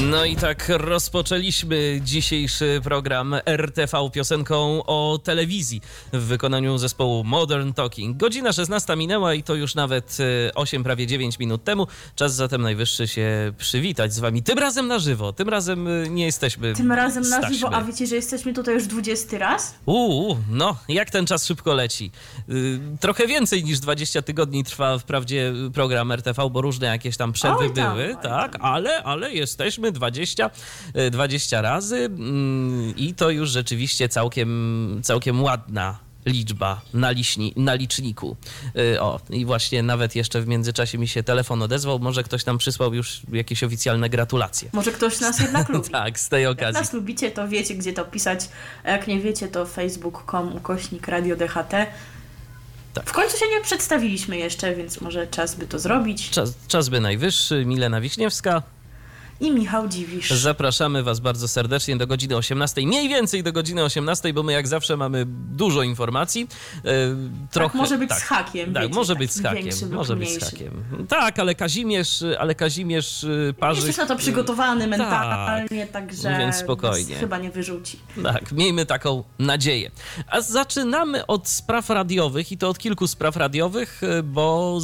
No i tak rozpoczęliśmy dzisiejszy program RTV piosenką o telewizji w wykonaniu zespołu Modern Talking. Godzina 16 minęła i to już nawet 8, e, prawie 9 minut temu. Czas zatem najwyższy się przywitać z wami. Tym razem na żywo, tym razem e, nie jesteśmy. Tym razem na żywo, a wiecie, że jesteśmy tutaj już 20 raz? Uuu, no, jak ten czas szybko leci. Y, trochę więcej niż 20 tygodni trwa wprawdzie program RTV, bo różne jakieś tam przerwy oj tam, były, tak, ale, ale jesteśmy 20, 20 e, razy mm, i to już rzeczywiście całkiem, całkiem ładna liczba na, liśni, na liczniku. E, o, i właśnie nawet jeszcze w międzyczasie mi się telefon odezwał. Może ktoś nam przysłał już jakieś oficjalne gratulacje. Może ktoś nas jednak lubi. tak, z tej okazji. Jak nas lubicie, to wiecie, gdzie to pisać. A jak nie wiecie, to facebook.com ukośnik Radio DHT. Tak. W końcu się nie przedstawiliśmy jeszcze, więc może czas by to zrobić. Czas, czas by najwyższy. Milena Wiśniewska i Michał Dziwisz. Zapraszamy Was bardzo serdecznie do godziny 18. Mniej więcej do godziny 18, bo my jak zawsze mamy dużo informacji. E, trochę, tak, może być tak, z hakiem. Tak, wiecie, może być z hakiem. Może być z hakiem. Tak, ale Kazimierz, ale Kazimierz y, Parzyk... Jesteś na to przygotowany mentalnie, tak, także więc spokojnie. chyba nie wyrzuci. Tak, miejmy taką nadzieję. A zaczynamy od spraw radiowych i to od kilku spraw radiowych, y, bo,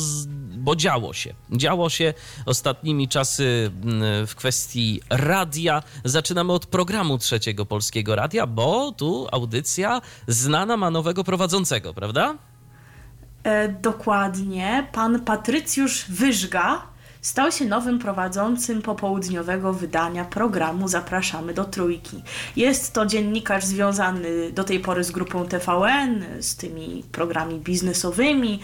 bo działo się. Działo się ostatnimi czasy mm, w kwestii radia. Zaczynamy od programu Trzeciego Polskiego Radia, bo tu audycja znana ma nowego prowadzącego, prawda? E, dokładnie. Pan Patrycjusz Wyżga stał się nowym prowadzącym popołudniowego wydania programu Zapraszamy do Trójki. Jest to dziennikarz związany do tej pory z grupą TVN, z tymi programami biznesowymi,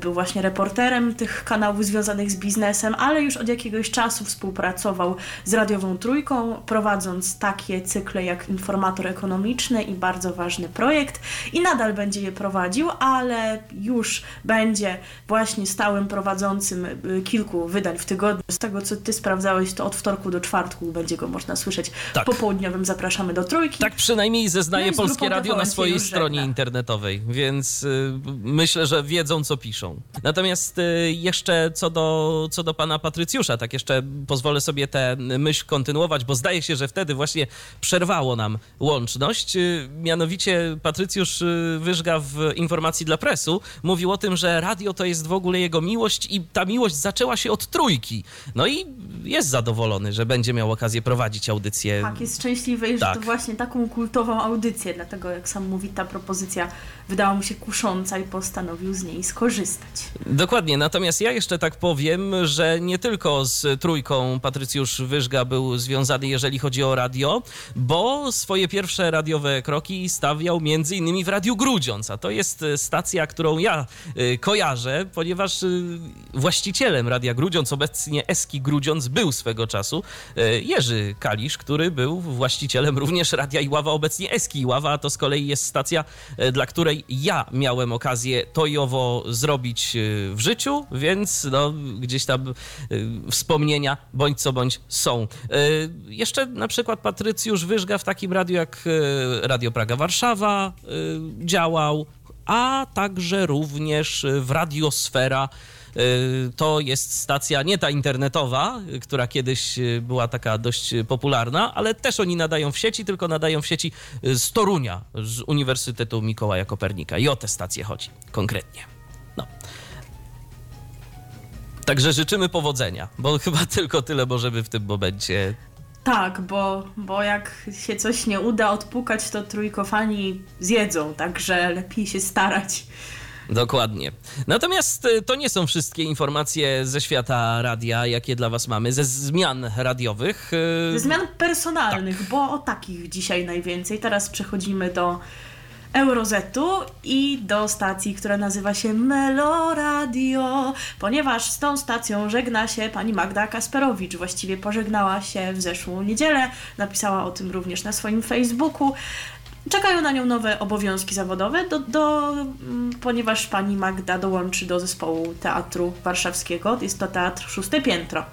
był właśnie reporterem tych kanałów związanych z biznesem, ale już od jakiegoś czasu współpracował z Radiową Trójką, prowadząc takie cykle jak Informator Ekonomiczny i bardzo ważny projekt i nadal będzie je prowadził, ale już będzie właśnie stałym prowadzącym e, kilku wydań w tygodniu. Z tego, co ty sprawdzałeś, to od wtorku do czwartku będzie go można słyszeć tak. popołudniowym. Zapraszamy do Trójki. Tak przynajmniej zeznaje no Polskie Radio na swojej stronie internetowej, więc y, myślę, że wiedzą, co co piszą. Natomiast y, jeszcze co do, co do pana Patrycjusza, tak jeszcze pozwolę sobie tę myśl kontynuować, bo zdaje się, że wtedy właśnie przerwało nam łączność. Y, mianowicie Patrycjusz y, Wyżga w informacji dla presu mówił o tym, że radio to jest w ogóle jego miłość i ta miłość zaczęła się od trójki. No i jest zadowolony, że będzie miał okazję prowadzić audycję. Tak, jest szczęśliwy, tak. że to właśnie taką kultową audycję, dlatego jak sam mówi, ta propozycja wydała mu się kusząca i postanowił z niej skorzystać. Dokładnie, natomiast ja jeszcze tak powiem, że nie tylko z trójką Patrycjusz Wyżga był związany, jeżeli chodzi o radio, bo swoje pierwsze radiowe kroki stawiał między innymi w Radiu Grudziądz, a to jest stacja, którą ja y, kojarzę, ponieważ y, właścicielem Radia Grudziądz, obecnie Eski Grudziądz, był swego czasu y, Jerzy Kalisz, który był właścicielem również Radia Iława, obecnie Eski Iława, a to z kolei jest stacja, dla której ja miałem okazję to i owo zrobić y, w życiu, więc no, gdzieś tam wspomnienia bądź co bądź są. Jeszcze na przykład Patrycjusz Wyżga w takim radiu jak Radio Praga Warszawa działał, a także również w Radiosfera to jest stacja nie ta internetowa, która kiedyś y, była taka dość popularna, ale też oni nadają w sieci, tylko nadają w sieci z Torunia, z Uniwersytetu Mikołaja Kopernika. I o te stacje chodzi konkretnie. No. Także życzymy powodzenia, bo chyba tylko tyle możemy w tym momencie tak, bo, bo jak się coś nie uda odpukać, to trójkofani zjedzą, także lepiej się starać. Dokładnie. Natomiast y, to nie są wszystkie informacje ze świata radia, jakie dla Was mamy, ze zmian radiowych. Y, ze zmian personalnych, tak. bo o takich dzisiaj najwięcej. Teraz przechodzimy do Eurozetu i do stacji, która nazywa się Meloradio, ponieważ z tą stacją żegna się pani Magda Kasperowicz. Właściwie pożegnała się w zeszłą niedzielę, napisała o tym również na swoim Facebooku. Czekają na nią nowe obowiązki zawodowe, do, do, mm, ponieważ pani Magda dołączy do zespołu Teatru Warszawskiego. Jest to Teatr Szóste Piętro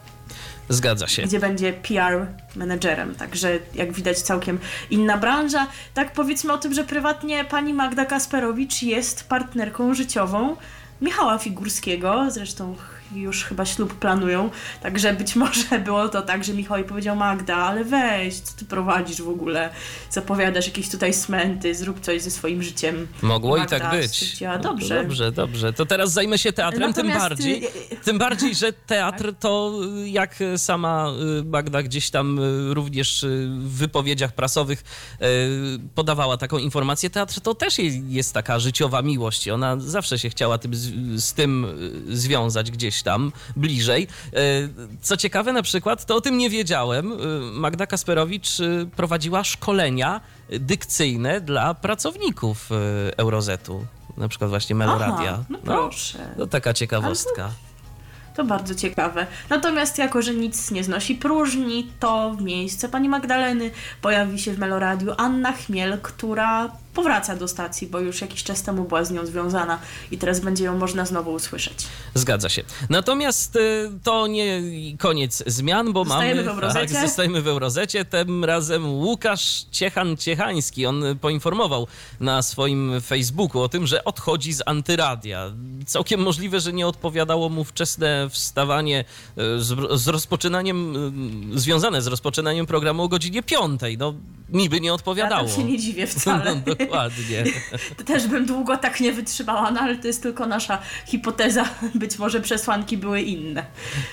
Zgadza się. gdzie będzie PR menedżerem. Także jak widać całkiem inna branża. Tak powiedzmy o tym, że prywatnie pani Magda Kasperowicz jest partnerką życiową Michała Figurskiego. Zresztą już chyba ślub planują. Także być może było to tak, że Michał powiedział Magda, ale weź, co ty prowadzisz w ogóle? Zapowiadasz jakieś tutaj smęty, zrób coś ze swoim życiem. Mogło Magda i tak być. stwierdziła, dobrze. Dobrze, dobrze. To teraz zajmę się teatrem, tym Natomiast, bardziej. y, Tym bardziej, że teatr to, y, jak sama y, Magda gdzieś tam również w wypowiedziach prasowych podawała taką informację, teatr to też jest taka życiowa miłość. Ona zawsze się chciała tym, z, tym związać gdzieś tam bliżej. Y, Co ciekawe na przykład, to o tym nie wiedziałem, y, Magda Kasperowicz y, prowadziła szkolenia dykcyjne dla pracowników Eurozetu. Na przykład właśnie Meloradia. Aha, no proszę. to taka ciekawostka. To bardzo ciekawe. Natomiast jako, że nic nie znosi próżni, to w miejsce pani Magdaleny pojawi się w Meloradiu Anna Chmiel, która powraca do stacji, bo już jakiś czas temu była z nią związana i teraz będzie ją można znowu usłyszeć. Zgadza się. Natomiast y, to nie koniec zmian, bo Zostajemy mamy. w Eurozecie? Tak, zostajemy w Eurozecie. Tym razem Łukasz Ciechan-Ciechański. On powiedział na swoim Facebooku o tym, że odchodzi z antyradia. Całkiem możliwe, że nie odpowiadało mu wczesne wstawanie y, z, z rozpoczynaniem, y, związane z rozpoczynaniem programu o godzinie 5. No, mi by nie Ja odpowiadało. tam się nie dziwię wcale. Dokładnie. Też bym długo tak nie wytrzymała, no ale to jest tylko nasza hipoteza. Być może przesłanki były inne.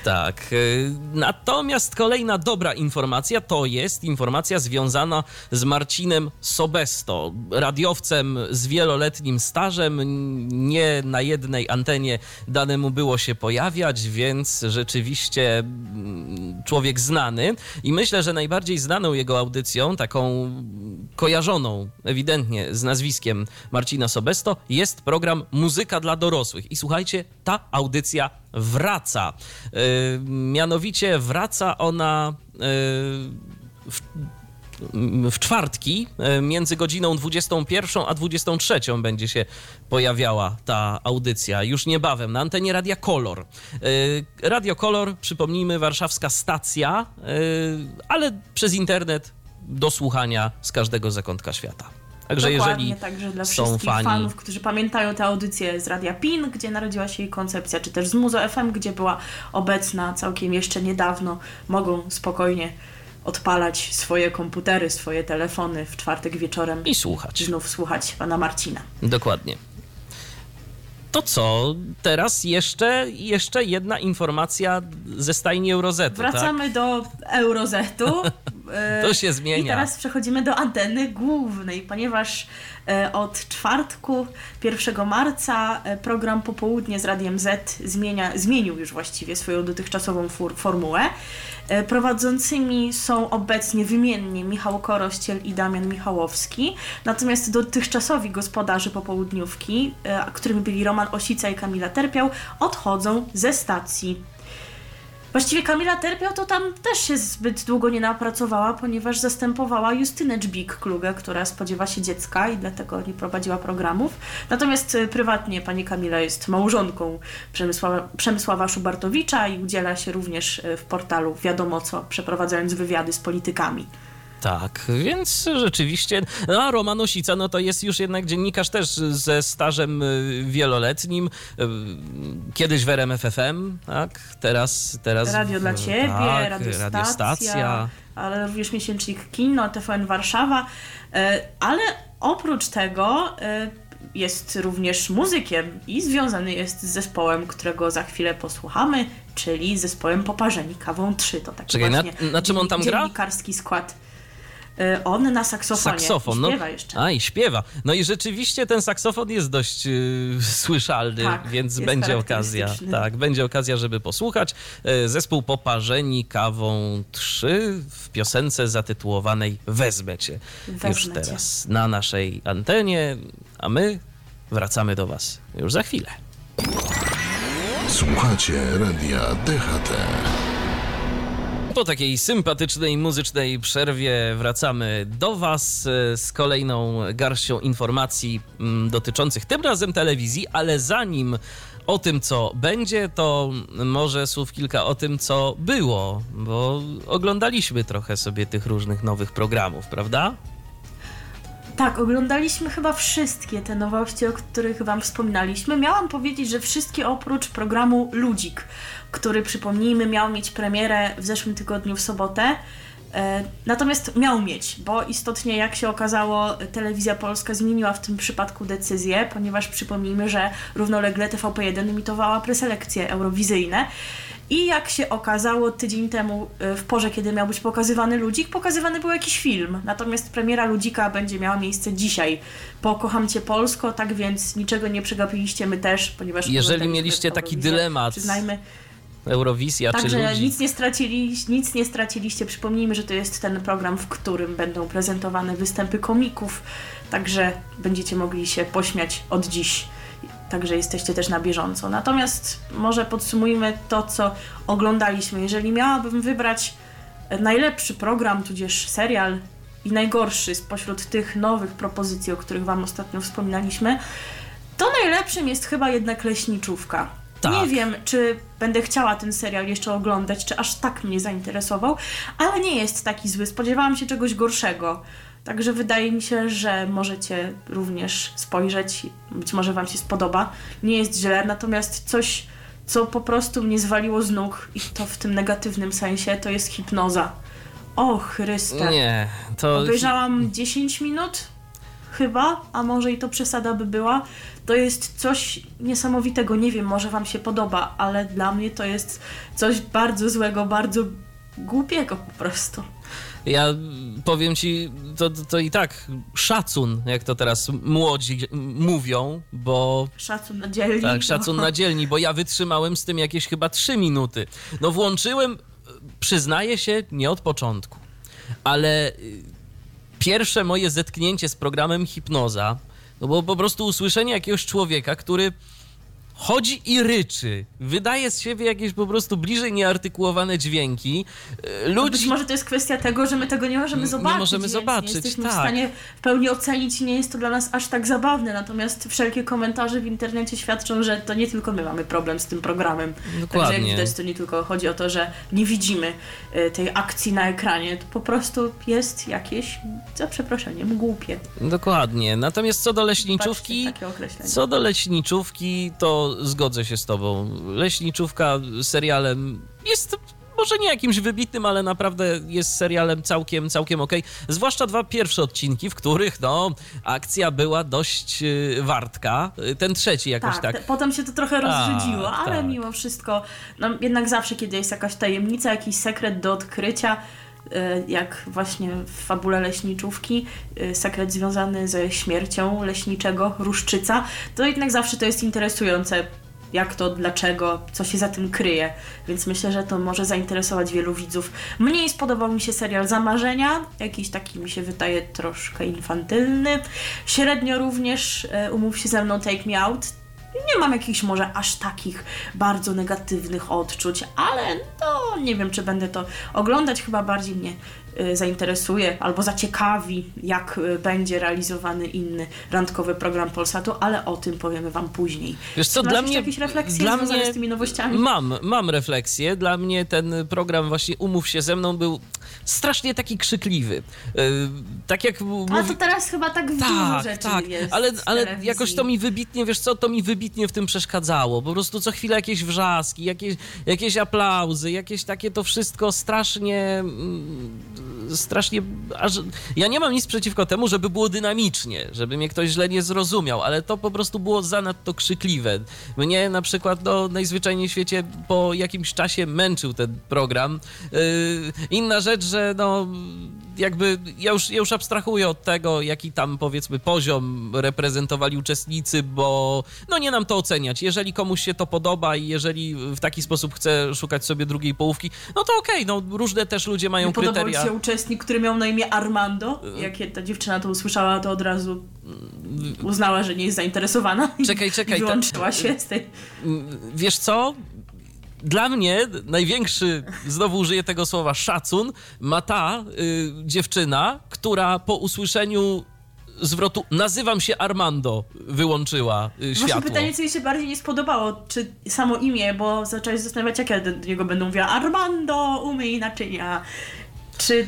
Tak. y, Natomiast kolejna dobra informacja to jest informacja związana z Marcinem Sobesto, radiowcem z wieloletnim stażem. Nie na jednej antenie danemu było się pojawiać, więc rzeczywiście mm, człowiek znany. I myślę, że najbardziej znaną jego audycją, taką kojarzoną ewidentnie z nazwiskiem Marcina Sobesto, jest program Muzyka dla dorosłych. I słuchajcie, ta audycja wraca. Yy, mianowicie wraca ona yy, w, w czwartki yy, między godziną 21 a 23 będzie się pojawiała ta audycja już niebawem na antenie Radia Kolor. Yy, Radio Kolor, przypomnijmy, warszawska stacja, yy, ale przez internet do słuchania z każdego zakątka świata. Także Dokładnie, jeżeli także dla są wszystkich fani- fanów, którzy pamiętają tę audycję z Radia PIN, gdzie narodziła się jej koncepcja, czy też z Muzo FM, gdzie była obecna całkiem jeszcze niedawno, mogą spokojnie odpalać swoje komputery, swoje telefony w czwartek wieczorem i słuchać. znów słuchać pana Marcina. Dokładnie. To co? Teraz jeszcze, jeszcze jedna informacja ze stajni Eurozetu, tak? Wracamy do Eurozetu. To się zmienia. I teraz przechodzimy do anteny głównej, ponieważ od czwartku 1 marca e, program Popołudnie z Radiem Z zmienia, zmienił już właściwie swoją dotychczasową fur, formułę. E, Prowadzącymi są obecnie wymiennie Michał Korościel i Damian Michałowski, natomiast dotychczasowi gospodarze popołudniówki, e, którymi byli Roman Osica i Kamila Terpiał, odchodzą ze stacji. Właściwie Kamila Terpiał to tam też się zbyt długo nie napracowała, ponieważ zastępowała Justynę Dżbik-Klugę, która spodziewa się dziecka i dlatego nie prowadziła programów. Natomiast y, prywatnie pani Kamila jest małżonką Przemysława, Przemysława Szubartowicza i udziela się również y, w portalu Wiadomo Co, przeprowadzając wywiady z politykami. Tak, więc rzeczywiście, no a Roman Osica, no to jest już jednak dziennikarz też ze stażem y, wieloletnim, y, kiedyś w RMF FM, tak, teraz... teraz Radio w- dla Ciebie, tak, radiostacja, radiostacja. ale również miesięcznik Kino, TVN Warszawa. E, Ale oprócz tego jest również muzykiem i związany jest z zespołem, którego za chwilę posłuchamy, czyli zespołem Poparzeni Kawą 3. To taki Czekaj, na- właśnie na czym on tam gra? dziennikarski skład. E, On na saksofonie. Saksofon, I no. śpiewa jeszcze. A i śpiewa. No i rzeczywiście ten saksofon jest dość yy, słyszalny, Tak, więc jest będzie okazja. Tak, będzie okazja, żeby posłuchać. E, Zespół Poparzeni kawą 3 w piosence zatytułowanej Wezmę cię. Wezmę już cię. teraz na naszej antenie, a my wracamy do was już za chwilę. Słuchacie radia DHT. Po takiej sympatycznej muzycznej przerwie wracamy do Was e, z kolejną garścią informacji mm, dotyczących tym razem telewizji, ale zanim o tym, co będzie, to może słów kilka o tym, co było, bo oglądaliśmy trochę sobie tych różnych nowych programów, prawda? Tak, oglądaliśmy chyba wszystkie te nowości, o których Wam wspominaliśmy. Miałam powiedzieć, że wszystkie oprócz programu Ludzik, który przypomnijmy miał mieć premierę w zeszłym tygodniu w sobotę. E, Natomiast miał mieć, bo istotnie, jak się okazało, telewizja polska zmieniła w tym przypadku decyzję, ponieważ przypomnijmy, że równolegle TVP1 emitowała preselekcje eurowizyjne. I jak się okazało, tydzień temu, y, w porze, kiedy miał być pokazywany Ludzik, pokazywany był jakiś film. Natomiast premiera Ludzika będzie miała miejsce dzisiaj. Po Kocham Cię Polsko, tak więc niczego nie przegapiliście, my też, ponieważ... Jeżeli oglądaliśmy mieliście taki dylemat, Przyznajmy, Eurowizja czy Także ludzi. nic nie, stracili, nic nie straciliście. Przypomnijmy, że to jest ten program, w którym będą prezentowane występy komików, także będziecie mogli się pośmiać od dziś. Także jesteście też na bieżąco. Natomiast może podsumujmy to, co oglądaliśmy. Jeżeli miałabym wybrać najlepszy program, tudzież serial i najgorszy spośród tych nowych propozycji, o których Wam ostatnio wspominaliśmy, to najlepszym jest chyba jednak Leśniczówka. Tak. Nie wiem, czy będę chciała ten serial jeszcze oglądać, czy aż tak mnie zainteresował, ale nie jest taki zły. Spodziewałam się czegoś gorszego. Także wydaje mi się, że możecie również spojrzeć, być może Wam się spodoba. Nie jest źle, natomiast coś, co po prostu mnie zwaliło z nóg, i to w tym negatywnym sensie, to jest hipnoza. O Chryste. Nie, to... Obejrzałam 10 minut, chyba, a może i to przesada by była. To jest coś niesamowitego. Nie wiem, może Wam się podoba, ale dla mnie to jest coś bardzo złego, bardzo głupiego po prostu. Ja powiem ci, to, to i tak szacun, jak to teraz młodzi mówią, bo Szacun na dzielni. tak, szacun na dzielni, bo ja wytrzymałem z tym jakieś chyba trzy minuty. No włączyłem, przyznaję się, nie od początku, ale y, pierwsze moje zetknięcie z programem Hipnoza, no bo po prostu usłyszenie jakiegoś człowieka, który chodzi i ryczy, wydaje z siebie jakieś po prostu bliżej nieartykułowane dźwięki. y, No Ludzi Być może to jest kwestia tego, że my tego nie możemy Nie zobaczyć. możemy więc zobaczyć, Nie jesteśmy tak. w stanie w pełni ocenić nie jest to dla nas aż tak zabawne. Natomiast wszelkie komentarze w internecie świadczą, że to nie tylko my mamy problem z tym programem. Także jak Dokładnie. widać, to nie tylko chodzi o to, że nie widzimy y, tej akcji na ekranie. To po prostu jest jakieś, za przeproszeniem, głupie. Dokładnie. Natomiast co do leśniczówki, co do leśniczówki, to zgodzę się z tobą. Leśniczówka serialem jest może nie jakimś wybitnym, ale naprawdę jest serialem całkiem, całkiem okej. Zwłaszcza dwa pierwsze odcinki, w których no, akcja była dość yy, wartka. Y, Ten trzeci jakoś Tak, tak. te- potem się to trochę Tak, rozrzedziło, ale tak. mimo wszystko, no jednak zawsze, kiedy jest jakaś tajemnica, jakiś sekret do odkrycia, y, jak właśnie w fabule leśniczówki, y, sekret związany ze śmiercią leśniczego, ruszczyca, to jednak zawsze to jest interesujące. Jak to, dlaczego, co się za tym kryje. Więc myślę, że to może zainteresować wielu widzów. Mniej spodobał mi się serial Zamarzenia, jakiś taki mi się wydaje troszkę infantylny. Średnio również e, umów się ze mną Take Me Out. Nie mam jakichś może aż takich bardzo negatywnych odczuć, ale no nie wiem, czy będę to oglądać. Chyba bardziej mnie y, zainteresuje albo zaciekawi, jak y, będzie realizowany inny randkowy program Polsatu, ale o tym powiemy Wam później. Wiesz co, Masz dla mnie... jakieś refleksje dla związane mnie z tymi nowościami? Mam, mam refleksję. Dla mnie ten program właśnie Umów się ze mną był strasznie taki krzykliwy. Yy, tak jak A to teraz chyba tak w dużo Tak, rzeczy tak, jest ale, ale jakoś to mi wybitnie, wiesz co, to mi wybitnie w tym przeszkadzało. Po prostu co chwilę jakieś wrzaski, jakieś, jakieś aplauzy, jakieś takie to wszystko strasznie, mm, strasznie, aż, ja nie mam nic przeciwko temu, żeby było dynamicznie, żeby mnie ktoś źle nie zrozumiał, ale to po prostu było zanadto krzykliwe. Mnie na przykład, no, najzwyczajniej w świecie po jakimś czasie męczył ten program. Yy, inna rzecz, że no, jakby ja już, ja już abstrahuję od tego, jaki tam powiedzmy poziom reprezentowali uczestnicy, bo no nie nam to oceniać. Jeżeli komuś się to podoba i jeżeli w taki sposób chce szukać sobie drugiej połówki, no to okej, okay, no różne też ludzie mają Nie podobał kryteria. ci się uczestnik, który miał na imię Armando? Jak ta dziewczyna to usłyszała, to od razu uznała, że nie jest zainteresowana. Czekaj, czekaj, I ta- wyłączyła się z tej... Wiesz co? Dla mnie największy, znowu użyję tego słowa, szacun ma ta y, dziewczyna, która po usłyszeniu zwrotu nazywam się Armando wyłączyła y, Właśnie światło. pytanie, co jej się bardziej nie spodobało, czy samo imię, bo zaczęłaś zastanawiać, jak ja do niego będę mówiła Armando, umyj naczynia. Czy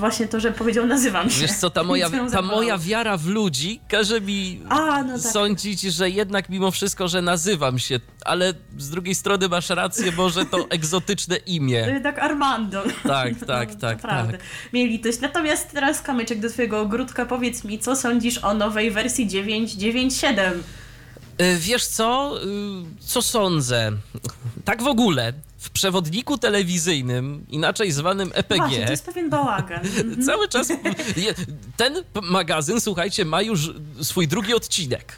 właśnie to, że powiedział nazywam się. Wiesz co, ta moja, ta moja wiara w ludzi każe mi A, no tak. sądzić, że jednak mimo wszystko, że nazywam się, ale z drugiej strony masz rację, może to egzotyczne To imię. jednak Armando. Tak, tak, No, tak, Naprawdę. tak. Mieli coś. Natomiast teraz kamyczek do twojego ogródka. Powiedz mi, co sądzisz o nowej wersji 997? Y, Wiesz co? Y, Co sądzę? Tak w ogóle, w przewodniku telewizyjnym, inaczej zwanym EPG, Właśnie, to jest pewien bałagan. Cały czas ten magazyn, słuchajcie, ma już swój drugi odcinek.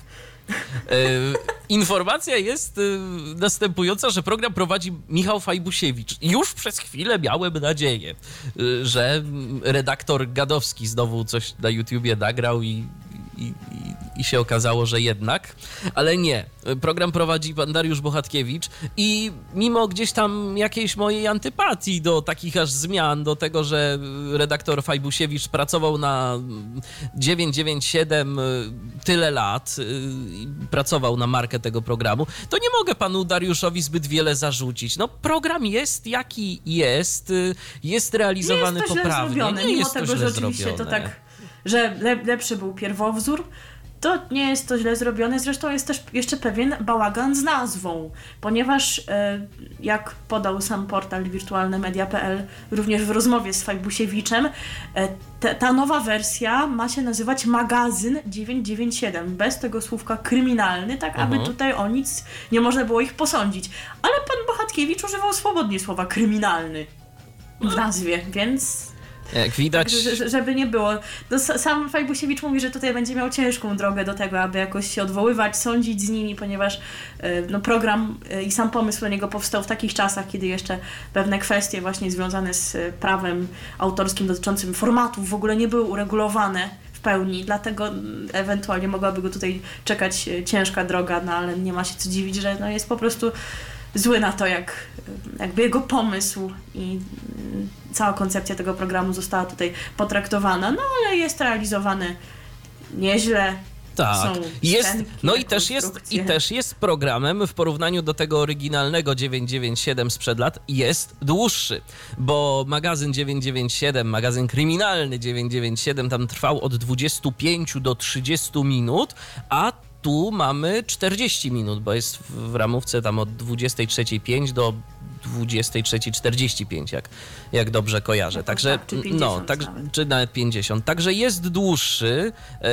Y, Informacja jest następująca, że program prowadzi Michał Fajbusiewicz. Już przez chwilę miałem nadzieję, że redaktor Gadowski znowu coś na YouTubie nagrał i, i, i, i się okazało, że jednak. Ale nie. Program prowadzi pan Dariusz Bohatkiewicz i mimo gdzieś tam jakiejś mojej antypatii do takich aż zmian, do tego, że redaktor Fajbusiewicz pracował na 997 tyle lat y, pracował na markę tego programu, to nie mogę panu Dariuszowi zbyt wiele zarzucić. No program jest jaki jest, y, jest realizowany jest to źle poprawnie. zrobione, nie mimo jest to tego, źle że oczywiście to zrobione. tak, że le, lepszy był pierwowzór, to nie jest to źle zrobione. Zresztą jest też jeszcze pewien bałagan z nazwą, ponieważ e, jak podał sam portal wirtualnemedia.pl również w rozmowie z Fajbusiewiczem, e, ta nowa wersja ma się nazywać magazyn 997, bez tego słówka kryminalny, tak aby Mhm. tutaj o nic nie można było ich posądzić. Ale pan Bohatkiewicz używał swobodnie słowa kryminalny w nazwie, więc Jak widać, że, że, żeby nie było. No, sa- sam Fajbusiewicz mówi, że tutaj będzie miał ciężką drogę do tego, aby jakoś się odwoływać, sądzić z nimi, ponieważ e, no, program e, i sam pomysł do niego powstał w takich czasach, kiedy jeszcze pewne kwestie właśnie związane z e, prawem autorskim dotyczącym formatów w ogóle nie były uregulowane w pełni, dlatego ewentualnie mogłaby go tutaj czekać ciężka droga, no ale nie ma się co dziwić, że no, jest po prostu zły na to, jak jakby jego pomysł i mm, cała koncepcja tego programu została tutaj potraktowana, no ale jest realizowany nieźle. Tak. Są Jest, scenki, no i też, jest, i też jest programem w porównaniu do tego oryginalnego 997 sprzed lat jest dłuższy, bo magazyn 997, magazyn kryminalny 997 tam trwał od 25 do 30 minut, a tu mamy 40 minut, bo jest w, ramówce tam od 23.05 do 23.45, jak, jak dobrze kojarzę. No Także, tak, czy no, 50 tak, nawet. czy nawet 50. Także jest dłuższy, e,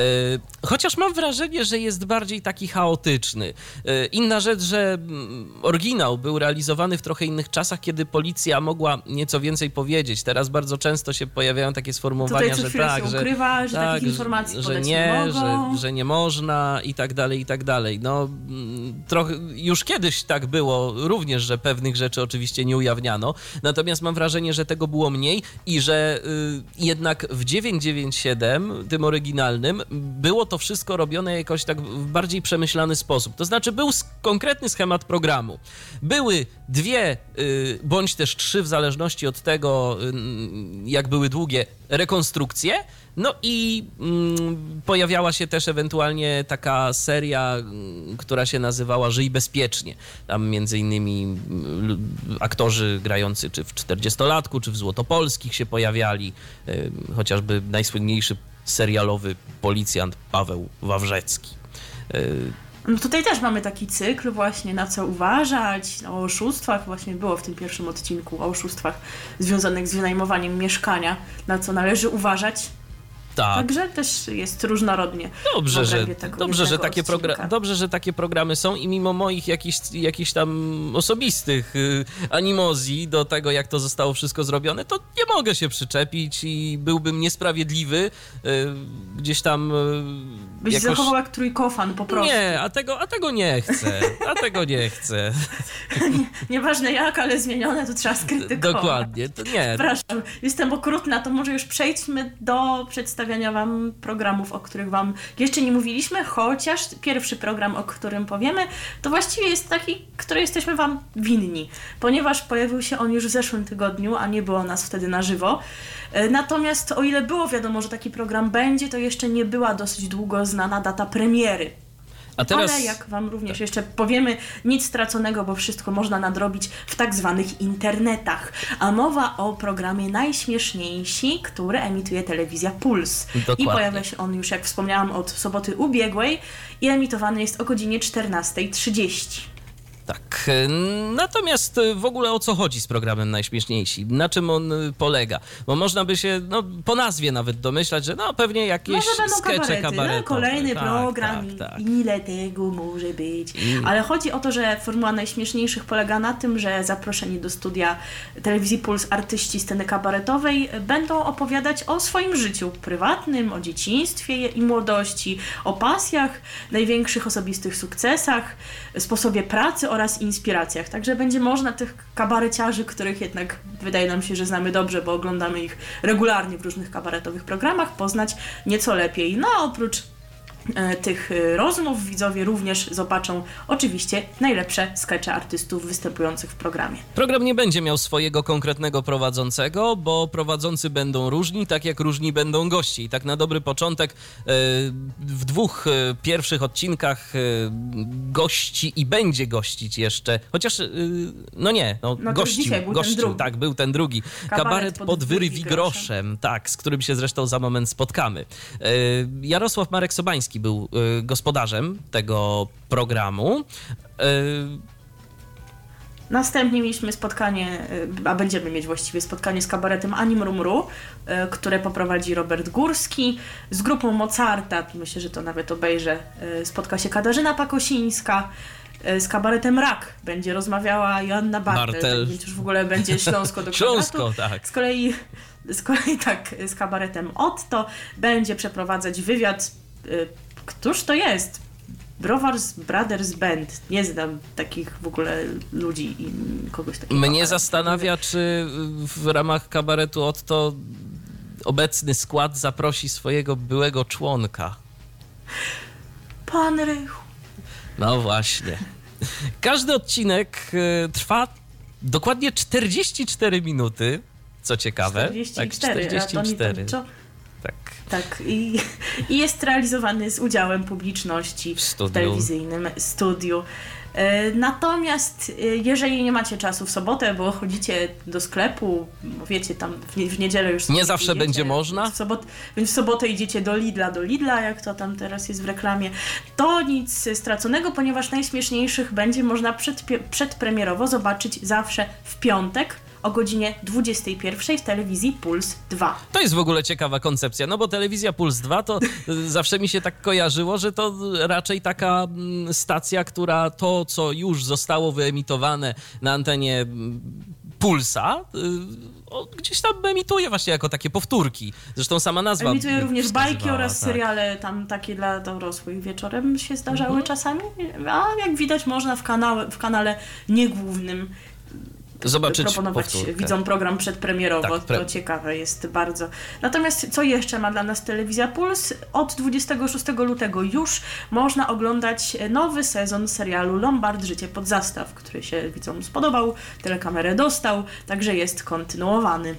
chociaż mam wrażenie, że jest bardziej taki chaotyczny. E, inna rzecz, że mm, oryginał był realizowany w trochę innych czasach, kiedy policja mogła nieco więcej powiedzieć. Teraz bardzo często się pojawiają takie sformułowania, że tak, się że, ukrywa, że tak, takich informacji że podać nie, nie mogą. że, że nie można i tak dalej, i tak dalej. No, mm, trochę już kiedyś tak było również, że pewnych rzeczy oczywiście nie ujawniano, natomiast mam wrażenie, że tego było mniej i że y, jednak w 997, tym oryginalnym, było to wszystko robione jakoś tak w bardziej przemyślany sposób. To znaczy był konkretny schemat programu. Były dwie, y, bądź też trzy, w zależności od tego, y, jak były długie, rekonstrukcje. No i mm, pojawiała się też ewentualnie taka seria, mm, która się nazywała Żyj bezpiecznie. Tam między innymi mm, aktorzy grający czy w 40-latku, czy w Złotopolskich się pojawiali. Y, chociażby najsłynniejszy serialowy policjant Paweł Wawrzecki. Y, No tutaj też mamy taki cykl właśnie na co uważać, o oszustwach, właśnie było w tym pierwszym odcinku o oszustwach związanych z wynajmowaniem mieszkania, na co należy uważać. Tak. Także też jest różnorodnie. Dobrze, że, tego dobrze, że takie progra- dobrze, że takie programy są i mimo moich jakichś, jakichś tam osobistych y, animozji do tego, jak to zostało wszystko zrobione, to nie mogę się przyczepić i byłbym niesprawiedliwy y, gdzieś tam y, Byś jakoś... zachował jak trójkofan po prostu. Nie, a tego, a tego nie chcę, a tego nie chcę. Nieważne jak, ale zmienione to trzeba skrytykować. Dokładnie, to nie. Przepraszam, jestem okrutna, to może już przejdźmy do przedstawiania wam programów, o których wam jeszcze nie mówiliśmy, chociaż pierwszy program, o którym powiemy, to właściwie jest taki, który jesteśmy wam winni, ponieważ pojawił się on już w zeszłym tygodniu, a nie było nas wtedy na żywo. E, Natomiast o ile było wiadomo, że taki program będzie, to jeszcze nie była dosyć długo znana data premiery. Teraz... Ale jak Wam również jeszcze powiemy, nic straconego, bo wszystko można nadrobić w tak zwanych internetach. A mowa o programie Najśmieszniejsi, który emituje telewizja Puls. Dokładnie. I pojawia się on już, jak wspomniałam, od soboty ubiegłej i emitowany jest o godzinie 14.30. Tak. Natomiast e, w ogóle o co chodzi z programem Najśmieszniejsi? Na czym on e, polega? Bo można by się no, po nazwie nawet domyślać, że no pewnie jakieś Może będą skecze kabarety, no, kolejny Tak, program tak, tak. ile tego może być. Ale chodzi o to, że formuła najśmieszniejszych polega na tym, że zaproszeni do studia telewizji Puls artyści sceny kabaretowej będą opowiadać o swoim życiu prywatnym, o dzieciństwie i młodości, o pasjach, największych osobistych sukcesach, sposobie pracy oraz inspiracjach. Także będzie można tych kabareciarzy, których jednak wydaje nam się, że znamy dobrze, bo oglądamy ich regularnie w różnych kabaretowych programach, poznać nieco lepiej. No a oprócz tych e, rozmów widzowie również zobaczą oczywiście najlepsze skecze artystów występujących w programie. Program nie będzie miał swojego konkretnego prowadzącego, bo prowadzący będą różni, tak jak różni będą gości. I tak na dobry początek e, w dwóch e, pierwszych odcinkach e, gości i będzie gościć jeszcze, chociaż e, no nie, no, No gościł, był gościł, tak, był ten drugi. Kabaret, Kabaret pod, pod wyrwi groszem, tak, z którym się zresztą za moment spotkamy. E, Jarosław Marek Sobański był e, gospodarzem tego programu. E, Następnie mieliśmy spotkanie, y, a będziemy mieć właściwie spotkanie z kabaretem Anim Rumru, y, które poprowadzi Robert Górski. Z grupą Mozarta, myślę, że to nawet obejrzę, y, spotka się Katarzyna Pakosińska. Y, Z kabaretem Rak będzie rozmawiała Joanna Bartel, Bartel. więc już w ogóle będzie Śląsko do Śląsko, tak. Z kolei, z kolei tak, z kabaretem Otto będzie przeprowadzać wywiad. Y, Któż to jest? Browars Brothers Band. Nie znam takich w ogóle ludzi i kogoś takiego. Mnie zastanawia, czy w ramach kabaretu Otto obecny skład zaprosi swojego byłego członka. Pan Rychu. No właśnie. Każdy odcinek e, trwa dokładnie 44 minuty. Co ciekawe. 44, tak, a to nie 44. Tak. I, i jest realizowany z udziałem publiczności W w, telewizyjnym studiu. E, Natomiast e, jeżeli nie macie czasu w sobotę, bo chodzicie do sklepu, wiecie, tam w, nie, w niedzielę już... Nie zawsze idziecie, będzie można. W sobot, więc w sobotę idziecie do Lidla, do Lidla, jak to tam teraz jest w reklamie. To nic straconego, ponieważ najśmieszniejszych będzie można przedpie- przedpremierowo zobaczyć zawsze w piątek o godzinie 21 w telewizji Puls 2. To jest w ogóle ciekawa koncepcja, no bo telewizja Puls 2 to y, zawsze mi się tak kojarzyło, że to raczej taka mm, stacja, która to, co już zostało wyemitowane na antenie mm, Pulsa, o, gdzieś tam emituje właśnie jako takie powtórki. Zresztą sama nazwa. Emituje również bajki oraz tak. seriale tam takie dla dorosłych wieczorem się zdarzały Mhm. czasami, a jak widać można w, kanale, w kanale niegłównym Zobaczyć proponować powtórkę. widzom program przedpremierowo. Tak, pre- To ciekawe jest bardzo. Natomiast co jeszcze ma dla nas Telewizja Puls? Od 26 lutego już można oglądać nowy sezon serialu Lombard Życie pod zastaw, który się widzom spodobał, telekamerę dostał, także jest kontynuowany.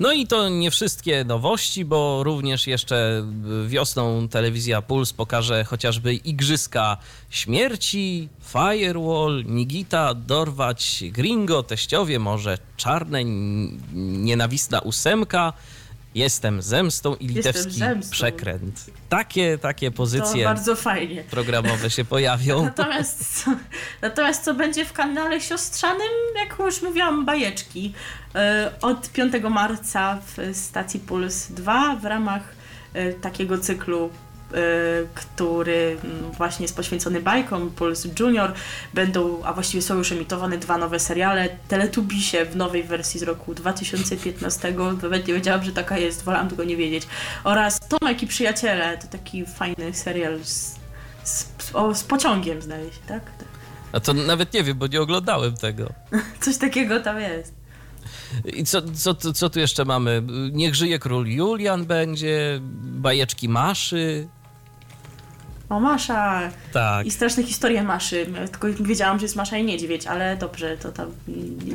No i to nie wszystkie nowości, bo również jeszcze wiosną telewizja Puls pokaże chociażby Igrzyska Śmierci, Firewall, Nigita, Dorwać, Gringo, Teściowie, może Czarne, Nienawistna Ósemka, Jestem Zemstą i Litewski Zemstą. Przekręt. Takie, takie pozycje bardzo fajnie. programowe się pojawią. Natomiast co, natomiast co będzie w kanale siostrzanym, jak już mówiłam, bajeczki. E, Od 5 marca w stacji Puls 2 w ramach e, takiego cyklu który mm, właśnie jest poświęcony bajkom, Puls Junior. Będą, a właściwie są już emitowane dwa nowe seriale. Teletubisie w nowej wersji z roku 2015. Nawet nie wiedziałam, że taka jest, wolałam tego nie wiedzieć. Oraz Tomek i Przyjaciele, to taki fajny serial z, z, o, z pociągiem, zdaje się, tak? A to nawet nie wiem, bo nie oglądałem tego. Coś takiego tam jest. I co, co, co, co tu jeszcze mamy? Niech żyje król Julian będzie, bajeczki Maszy. O, Masza! Tak. I straszne historie Maszy. Ja Tylko wiedziałam, że jest Masza i Niedźwiedź, ale dobrze, to tam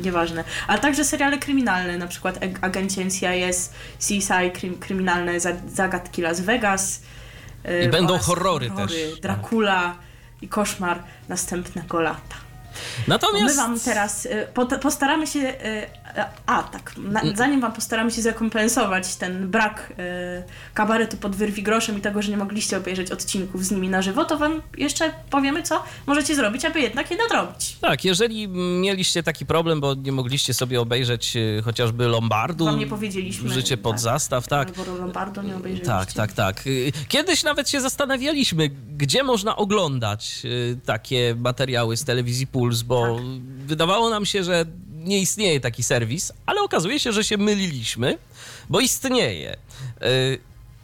nieważne. A także seriale kryminalne, na przykład Ag- Agencie NCIS, CSI, krym, kryminalne za- zagadki Las Vegas. yy, I będą oraz horrory też. Dracula i koszmar następnego lata. Natomiast... My wam teraz y, po, postaramy się. A, tak. Na, Mm. zanim wam postaramy się zrekompensować ten brak y, kabaretu pod wyrwi groszem i tego, że nie mogliście obejrzeć odcinków z nimi na żywo, to wam jeszcze powiemy, co możecie zrobić, aby jednak je nadrobić. Tak, jeżeli mieliście taki problem, bo nie mogliście sobie obejrzeć y, chociażby Lombardu, Wam nie powiedzieliśmy. życie pod tak. zastaw, tak. Albo Lombardo nie obejrzeliście. Tak, tak, tak. Y, Kiedyś nawet się zastanawialiśmy, gdzie można oglądać y, takie materiały z telewizji Puls, bo Tak. wydawało nam się, że nie istnieje taki serwis, ale okazuje się, że się myliliśmy, bo istnieje. Y,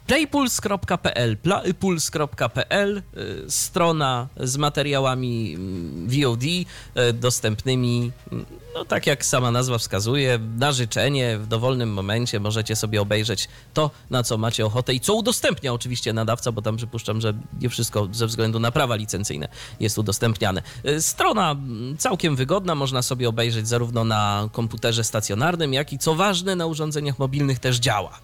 Playpuls.pl, playpuls.pl, y, strona z materiałami mm, VOD y, dostępnymi, mm, no tak jak sama nazwa wskazuje, na życzenie, w dowolnym momencie możecie sobie obejrzeć to, na co macie ochotę i co udostępnia oczywiście nadawca, bo tam przypuszczam, że nie wszystko ze względu na prawa licencyjne jest udostępniane. Y, Strona całkiem wygodna, można sobie obejrzeć zarówno na komputerze stacjonarnym, jak i co ważne na urządzeniach mobilnych też działa.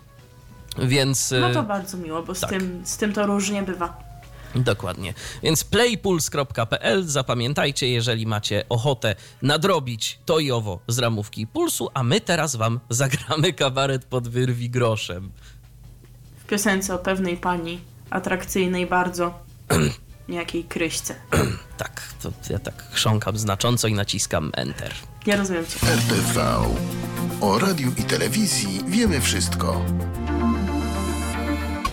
Więc No y, to bardzo miło, bo z, tak. tym, z tym to różnie bywa. Dokładnie. Więc playpuls.pl zapamiętajcie, jeżeli macie ochotę nadrobić to i owo z ramówki pulsu, a my teraz wam zagramy kabaret pod wyrwi groszem. W piosence o pewnej pani, atrakcyjnej bardzo, niejakiej kryśce. Tak, to ja tak chrząkam znacząco i naciskam enter. Nie rozumiem cię. RTV. O radiu i telewizji wiemy wszystko.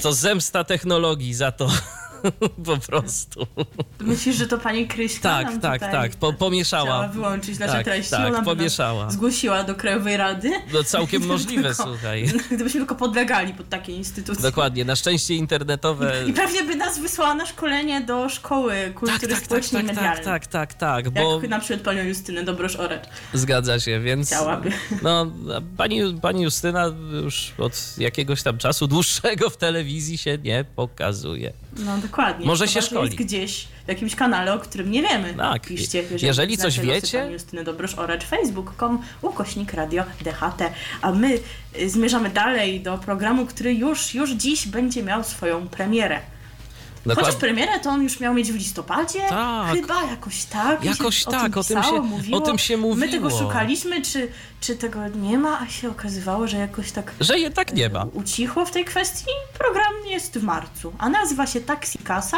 To zemsta technologii za to po prostu. Myślisz, że to pani Kryśka Tak, tak, tak, po- pomieszała. Chciała wyłączyć nasze Tak, treści. tak, Ona pomieszała. Zgłosiła do Krajowej Rady. No całkiem możliwe, tylko- słuchaj. Gdybyśmy tylko podlegali pod takie instytucje. Dokładnie, na szczęście internetowe... I pewnie by nas wysłała na szkolenie do szkoły Tak, kultury tak, tak, społecznej tak, tak, medialnej. tak, tak, tak, bo... Jak na przykład panią Justynę Dobrosz-Oracz. Zgadza się, więc. Chciałaby. No, pani, pani Justyna już od jakiegoś tam czasu dłuższego w telewizji się nie pokazuje. No dokładnie. Może To się szkoli. jest gdzieś w jakimś kanale, o którym nie wiemy. Tak. Piszcie, jeżeli, Jeżeli coś wiecie- Justyny Dobrosz-Oracz, facebook.com, ukośnik radio DHT. A my y, zmierzamy dalej do programu, który już, już dziś będzie miał swoją premierę. Chociaż premierę to on już miał mieć w listopadzie? Tak. Chyba jakoś tak. Jakoś tak, o o tym, tym pisało, się- mówiło. o tym się My tego mówiło. szukaliśmy, czy, czy tego nie ma, a się okazywało, że jakoś tak Że je tak nie ma. ucichło w tej kwestii. Program jest w marcu, a nazywa się Taxi Kasa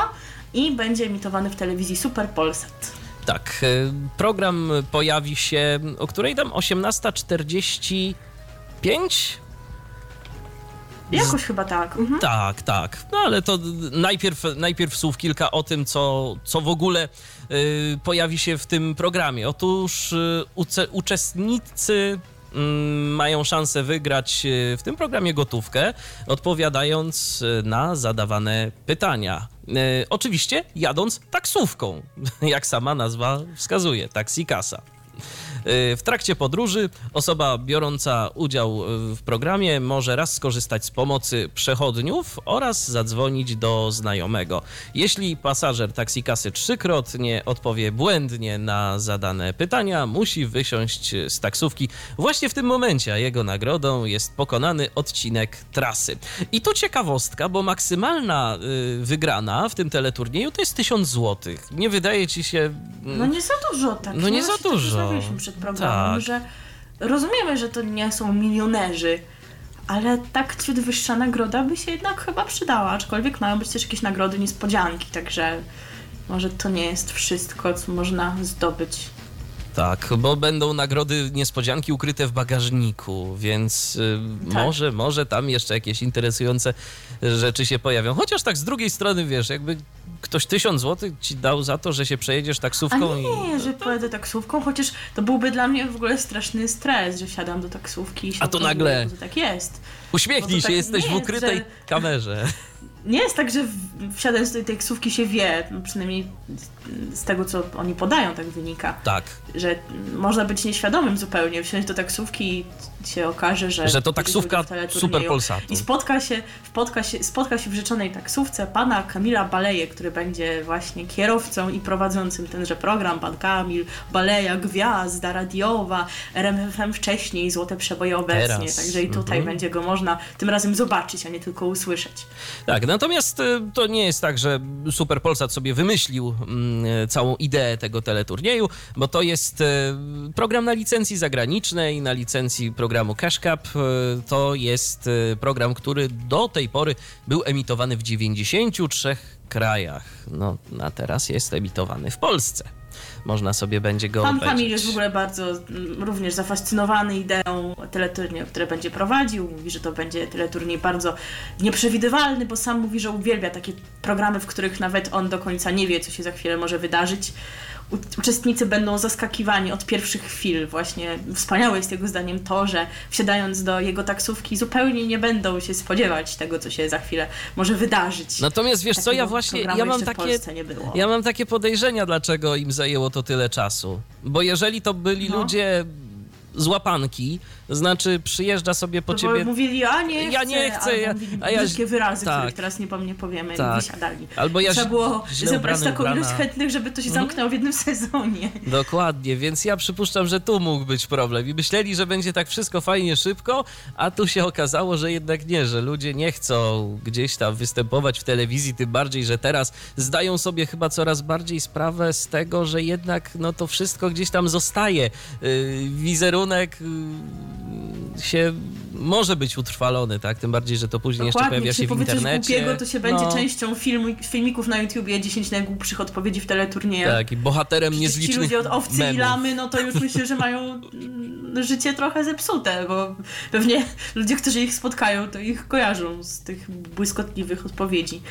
i będzie emitowany w telewizji Super Polsat. Tak. y, Program pojawi się o której tam 18.45? Jakoś chyba tak. Mhm. Tak, tak. No ale to najpierw, najpierw słów kilka o tym, co, co w ogóle y, pojawi się w tym programie. Otóż y, uczestnicy mm, mają szansę wygrać y, w tym programie gotówkę, odpowiadając na zadawane pytania. Y, oczywiście jadąc taksówką, jak sama nazwa wskazuje, Taxi Kasa. Y, W trakcie podróży osoba biorąca udział y, w programie może raz skorzystać z pomocy przechodniów oraz zadzwonić do znajomego. Jeśli pasażer taksikasy trzykrotnie odpowie błędnie na zadane pytania, musi wysiąść z taksówki właśnie w tym momencie, a jego nagrodą jest pokonany odcinek trasy. I tu ciekawostka, bo maksymalna y, wygrana w tym teleturnieju to jest 1000 zł. Nie wydaje ci się... No nie za dużo tak. No nie za Właśnie tak dużo. Przed programem, Tak. że rozumiemy, że to nie są milionerzy, ale tak ciut wyższa nagroda by się jednak chyba przydała, aczkolwiek mają być też jakieś nagrody niespodzianki, także może to nie jest wszystko, co można zdobyć Tak, bo będą nagrody niespodzianki ukryte w bagażniku, więc y, Tak. może, może tam jeszcze jakieś interesujące rzeczy się pojawią. Chociaż tak z drugiej strony, wiesz, jakby ktoś tysiąc złotych ci dał za to, że się przejedziesz A taksówką i... nie, że pojadę taksówką, chociaż to byłby dla mnie w ogóle straszny stres, że wsiadam do taksówki i się A to nagle- że tak jest. Uśmiechnij się, to tak jesteś w jest, ukrytej że- kamerze. Nie jest tak, że wsiadając do tej taksówki się wie, no przynajmniej z tego, co oni podają, tak wynika, Tak, że można być nieświadomym zupełnie, wsiąść do taksówki i się okaże, że... że to taksówka. Super Polsatu. I spotka się, spotka, się, spotka się w rzeczonej taksówce pana Kamila Baleje, który będzie właśnie kierowcą i prowadzącym tenże program. Pan Kamil Baleja, gwiazda radiowa, RMFM wcześniej, Złote Przeboje obecnie. Teraz. Także i tutaj Mhm. będzie go można tym razem zobaczyć, a nie tylko usłyszeć. Tak, natomiast y, to nie jest tak, że Super Polsat sobie wymyślił mm, całą ideę tego teleturnieju, bo to jest y, program na licencji zagranicznej, na licencji programu Cash Cup. Y, To jest y, program, który do tej pory był emitowany w 93 krajach. No, a teraz jest emitowany w Polsce. Można sobie będzie go Pan obejrzeć. Kamil jest w ogóle bardzo również zafascynowany ideą teleturnieju, które będzie prowadził. Mówi, że to będzie teleturniej bardzo nieprzewidywalny, bo sam mówi, że uwielbia takie programy, w których nawet on do końca nie wie, co się za chwilę może wydarzyć. Uczestnicy będą zaskakiwani od pierwszych chwil. Właśnie wspaniałe jest jego zdaniem to, że wsiadając do jego taksówki zupełnie nie będą się spodziewać tego, co się za chwilę może wydarzyć. Natomiast wiesz co, Takiego ja właśnie, ja mam takie, ja mam takie podejrzenia, dlaczego im zajęło to tyle czasu. Bo jeżeli to byli No. ludzie z łapanki, znaczy przyjeżdża sobie po No ciebie... Bo mówili, a nie chcę, Ja nie chcę, ja- a ja- brzydkie wyrazy, tak. których teraz nie, pom- nie powiemy, Tak. i wysiadali. Albo ja Trzeba było zebrać taką ilość ubrana. Mhm. chętnych, żeby to się zamknęło w jednym sezonie. Dokładnie, więc ja przypuszczam, że tu mógł być problem. I myśleli, że będzie tak wszystko fajnie szybko, a tu się okazało, że jednak nie, że ludzie nie chcą gdzieś tam występować w telewizji, tym bardziej, że teraz zdają sobie chyba coraz bardziej sprawę z tego, że jednak no to wszystko gdzieś tam zostaje. Yy, wizerunek yy, się może być utrwalony, tak? Tym bardziej, że to później jeszcze Dokładnie, pojawia jak się w internecie. głupiego, to się będzie No, częścią filmu, filmików na YouTubie 10 najgłupszych odpowiedzi w teleturniejach. Tak, i bohaterem Przecież ci niezlicznych ludzie od owcy memów. i lamy, no to już myślę, że mają życie trochę zepsute, bo pewnie ludzie, którzy ich spotkają, to ich kojarzą z tych błyskotliwych odpowiedzi.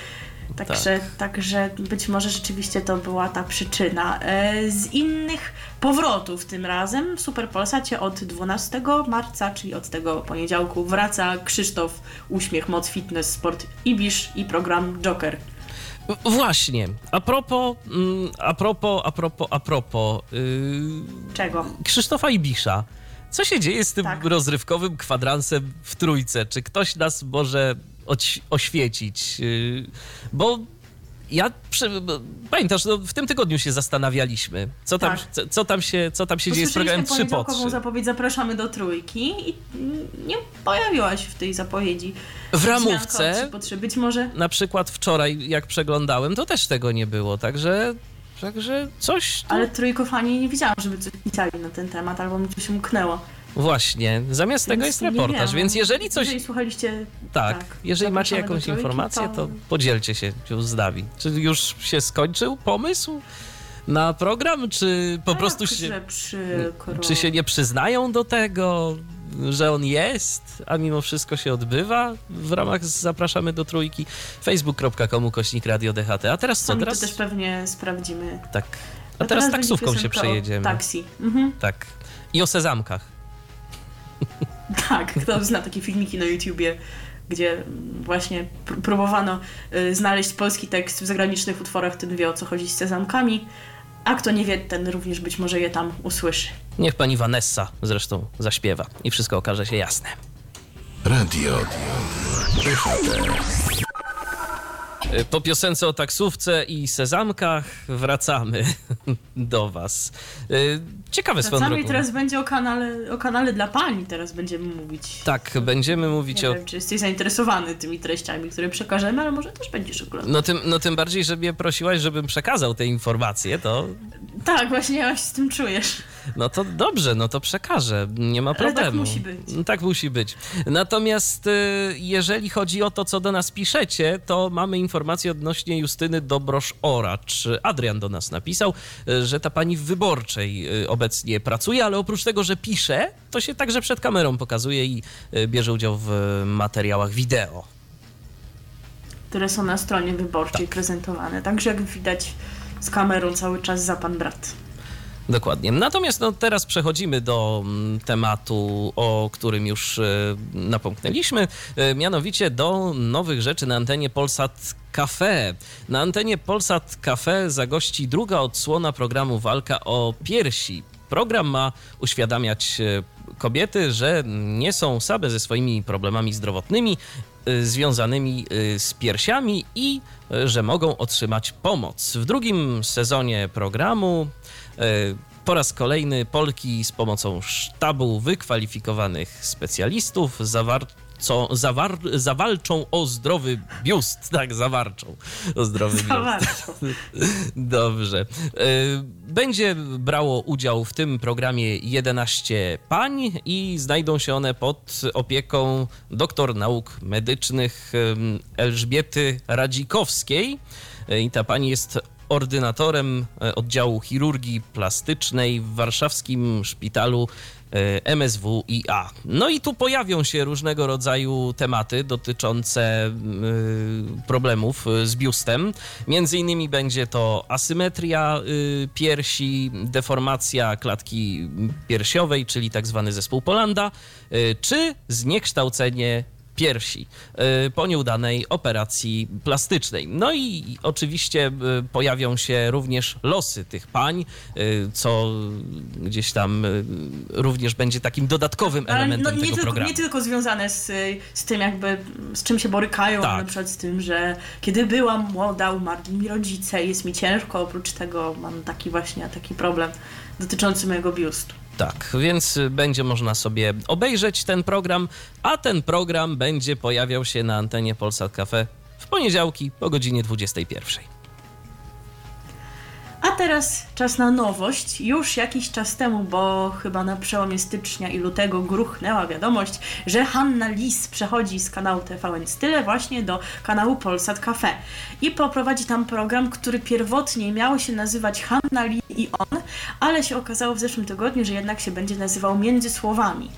Także, także być może rzeczywiście to była ta przyczyna. E, Z innych powrotów tym razem w Super Polsacie od 12 marca, czyli od tego poniedziałku, wraca Krzysztof Uśmiech, Moc Fitness, Sport Ibisz i program Joker. Właśnie, a propos, mm, a propos, a propos, a propos yy, Czego? Krzysztofa Ibisza. Co się dzieje z tym Tak. rozrywkowym kwadransem w trójce? Czy ktoś nas może oświecić? Yy, bo ja przy, pamiętasz, no, w tym tygodniu się zastanawialiśmy, co tam, Tak. co, co tam się, co tam się dzieje z programem 3 po poniedziałkową 3. zapowiedź Zapraszamy do trójki i nie pojawiłaś w tej zapowiedzi. W ramówce. Być może na przykład wczoraj, jak przeglądałem, to też tego nie było, także, także coś tu... Ale trójkofani nie widziałam, żeby coś pisali na ten temat, albo mi coś umknęło. Właśnie, zamiast tego Więc jest nie reportaż, więc jeżeli coś... Jeżeli słuchaliście... Tak, jeżeli macie jakąś trójki, informację, to podzielcie się z nami. Czy już się skończył pomysł na program, czy po Tak, prostu że się, przykro. czy się nie przyznają do tego, że on jest, a mimo wszystko się odbywa w ramach Zapraszamy do Trójki facebook.com ukośnik Radio DHT. A teraz co? Sami Teraz to też pewnie sprawdzimy. tak. A No teraz będzie taksówką się przejedziemy. Taksi. Mhm. Tak. I o sezamkach. Tak, kto zna takie filmiki na YouTubie, gdzie właśnie pr- próbowano y, znaleźć polski tekst w zagranicznych utworach, ten wie o co chodzi z sezamkami, a kto nie wie, ten również być może je tam usłyszy. Niech pani Vanessa zresztą zaśpiewa i wszystko okaże się jasne. Radio DHT. Po piosence o taksówce i sezamkach wracamy do Was. Y, Ciekawe swoją drogą. teraz będzie o kanale, o kanale dla pani, teraz będziemy mówić. Tak, będziemy mówić Nie o... wiem, czy jesteś zainteresowany tymi treściami, które przekażemy, ale może też będziesz oglądał. No tym, no tym bardziej, że mnie prosiłaś, żebym przekazał te informacje, to Tak, właśnie jak się z tym czujesz. No to dobrze, no to przekażę, nie ma Ale tak problemu. musi być. Tak musi być. Natomiast y, jeżeli chodzi o to, co do nas piszecie, to mamy informację odnośnie Justyny Dobrosz-Oracz. Adrian do nas napisał, y, że ta pani w Wyborczej y, obecnie pracuje, ale oprócz tego, że pisze, to się także przed kamerą pokazuje i bierze udział w materiałach wideo. które są na stronie wyborczej prezentowane. Także jak widać z kamerą cały czas za pan brat. Dokładnie. Natomiast no, teraz przechodzimy do mm, tematu, o którym już e, napomknęliśmy, e, mianowicie do nowych rzeczy na antenie Polsat Cafe. Na antenie Polsat Cafe zagości druga odsłona programu Walka o piersi. Program ma uświadamiać e, kobiety, że nie są same ze swoimi problemami zdrowotnymi związanymi z piersiami i że mogą otrzymać pomoc. W drugim sezonie programu po raz kolejny Polki z pomocą sztabu wykwalifikowanych specjalistów zawarco, zawar, zawalczą o zdrowy biust. Tak, zawarczą o zdrowy biust. Zawarto. Dobrze. Y, Będzie brało udział w tym programie 11 pań i znajdą się one pod opieką doktor nauk medycznych Elżbiety Radzikowskiej. Y, I ta pani jest ordynatorem e, oddziału chirurgii plastycznej w warszawskim szpitalu e, MSWiA. No i tu pojawią się różnego rodzaju tematy dotyczące y, problemów z biustem. Między innymi będzie to asymetria piersi, deformacja klatki piersiowej, czyli tak zwany zespół Polanda, czy zniekształcenie piersi y, po nieudanej operacji plastycznej. No i oczywiście y, pojawią się również losy tych pań, y, co gdzieś tam również będzie takim dodatkowym Ale elementem no, nie, tego tylko, programu. nie tylko związane z, z tym jakby, z czym się borykają, Tak. na przykład z tym, że kiedy byłam młoda, umarli mi rodzice, jest mi ciężko, oprócz tego mam taki właśnie taki problem dotyczący mojego biustu. Tak, więc będzie można sobie obejrzeć ten program, a ten program będzie pojawiał się na antenie Polsat Cafe w poniedziałki po godzinie 21. A teraz czas na nowość. Już jakiś czas temu, bo chyba na przełomie stycznia i lutego gruchnęła wiadomość, że Hanna Lis przechodzi z kanału TVN Style właśnie do kanału Polsat Cafe i poprowadzi tam program, który pierwotnie miał się nazywać Hanna Lis i on, ale się okazało w zeszłym tygodniu, że jednak się będzie nazywał Między Słowami.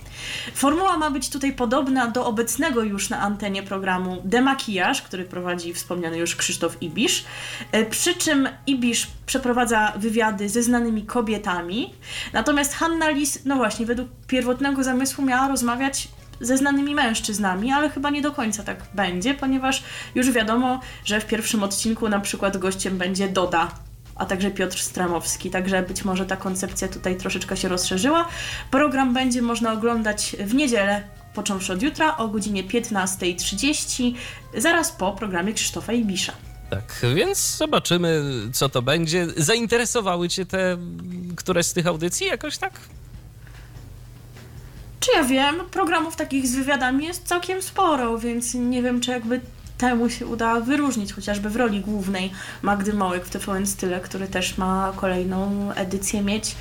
Formuła ma być tutaj podobna do obecnego już na antenie programu Demakijaż, który prowadzi wspomniany już Krzysztof Ibisz. E, Przy czym Ibisz przeprowadza wywiady ze znanymi kobietami, natomiast Hanna Lis, no właśnie, według pierwotnego zamysłu miała rozmawiać ze znanymi mężczyznami, ale chyba nie do końca tak będzie, ponieważ już wiadomo, że w pierwszym odcinku na przykład gościem będzie Doda, a także Piotr Stramowski, także być może ta koncepcja tutaj troszeczkę się rozszerzyła. Program będzie można oglądać w niedzielę, począwszy od jutra o godzinie 15.30, zaraz po programie Krzysztofa Ibisza. Tak, więc zobaczymy, co to będzie. Zainteresowały Cię te któreś z tych audycji jakoś tak? Czy ja wiem, programów takich z wywiadami jest całkiem sporo, więc nie wiem, czy jakby temu się uda wyróżnić, chociażby w roli głównej Magdy Mołek w TVN Style, który też ma kolejną edycję mieć.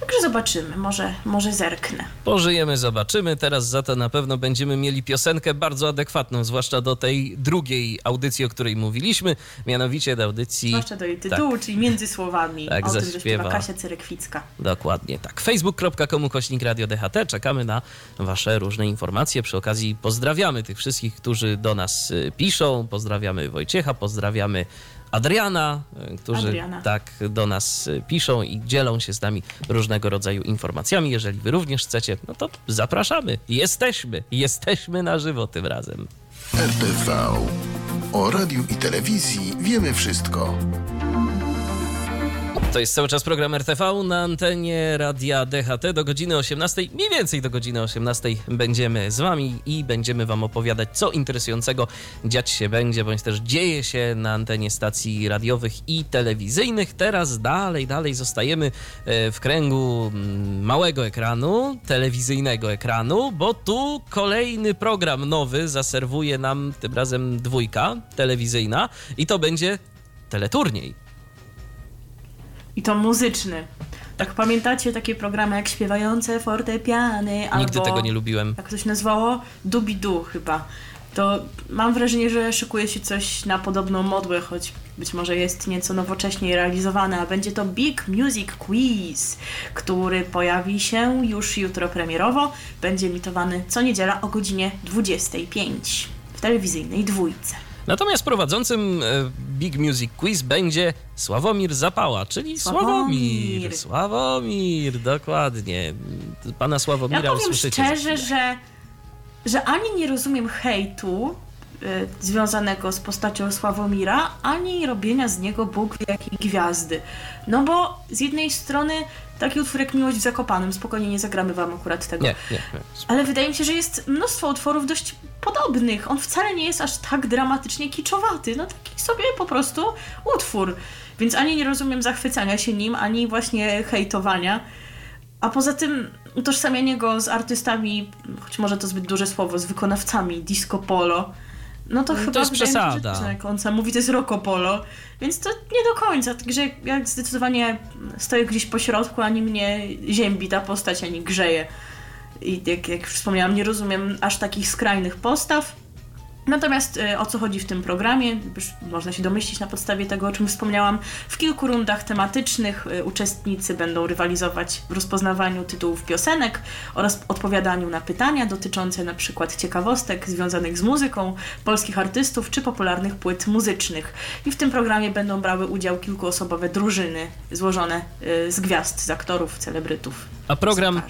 Także zobaczymy, może, może zerknę. Pożyjemy, zobaczymy. Teraz za to na pewno będziemy mieli piosenkę bardzo adekwatną, zwłaszcza do tej drugiej audycji, o której mówiliśmy, mianowicie do audycji... Zwłaszcza do jej tytułu, czyli między słowami. Tak, o tym, zaśpiewa. że śpiewa Kasia Cyrekwicka. Dokładnie tak. facebook.com kośnik Radio DHT. Czekamy na Wasze różne informacje. Przy okazji pozdrawiamy tych wszystkich, którzy do nas y, piszą. Pozdrawiamy Wojciecha, pozdrawiamy Adriana, y, którzy Adriana. tak do nas y, piszą i dzielą się z nami różnego rodzaju informacjami. Jeżeli Wy również chcecie, no to zapraszamy. Jesteśmy, jesteśmy na żywo tym razem. RTV. O radiu i telewizji wiemy wszystko. To jest cały czas program RTV na antenie Radia DHT do godziny 18. Mniej więcej do godziny 18 będziemy z Wami i będziemy Wam opowiadać, co interesującego dziać się będzie, bądź też dzieje się na antenie stacji radiowych i telewizyjnych. Teraz dalej, dalej zostajemy e, w kręgu mm, małego ekranu, telewizyjnego ekranu, bo tu kolejny program nowy zaserwuje nam tym razem dwójka telewizyjna i to będzie teleturniej. I to muzyczny. Tak, pamiętacie takie programy jak Śpiewające Fortepiany Nigdy albo... tego nie lubiłem. Jak to się nazywało? Dubidu chyba. To mam wrażenie, że szykuje się coś na podobną modłę, choć być może jest nieco nowocześniej realizowane, a będzie to Big Music Quiz, który pojawi się już jutro premierowo. Będzie emitowany co niedziela o godzinie 25 w telewizyjnej dwójce. Natomiast prowadzącym e, Big Music Quiz będzie Sławomir Zapała, czyli Sławomir. Sławomir. Sławomir, dokładnie. Pana Sławomira Ja powiem usłyszycie. szczerze, że, że ani nie rozumiem hejtu y, związanego z postacią Sławomira, ani robienia z niego Bóg jakiej gwiazdy. No bo z jednej strony taki utwór jak Miłość w Zakopanym, spokojnie nie zagramy wam akurat tego. Nie, nie, nie. Ale wydaje mi się, że jest mnóstwo utworów dość podobnych. On wcale nie jest aż tak dramatycznie kiczowaty. No taki sobie po prostu utwór. Więc ani nie rozumiem zachwycania się nim, ani właśnie hejtowania. A poza tym utożsamianie go z artystami, choć może to zbyt duże słowo, z wykonawcami disco polo, no to No to chyba jest mi się, przesada. że jak on sam mówi, to jest rock polo, więc to nie do końca. Także jak zdecydowanie stoję gdzieś po środku, ani mnie ziębi ta postać, ani grzeje. I jak, jak wspomniałam, nie rozumiem aż takich skrajnych postaw. Natomiast y, o co chodzi w tym programie, już można się domyślić na podstawie tego, o czym wspomniałam. W kilku rundach tematycznych y, uczestnicy będą rywalizować w rozpoznawaniu tytułów piosenek oraz odpowiadaniu na pytania dotyczące na przykład ciekawostek związanych z muzyką, polskich artystów czy popularnych płyt muzycznych. I w tym programie będą brały udział kilkuosobowe drużyny złożone y, z gwiazd, z aktorów, celebrytów. A program,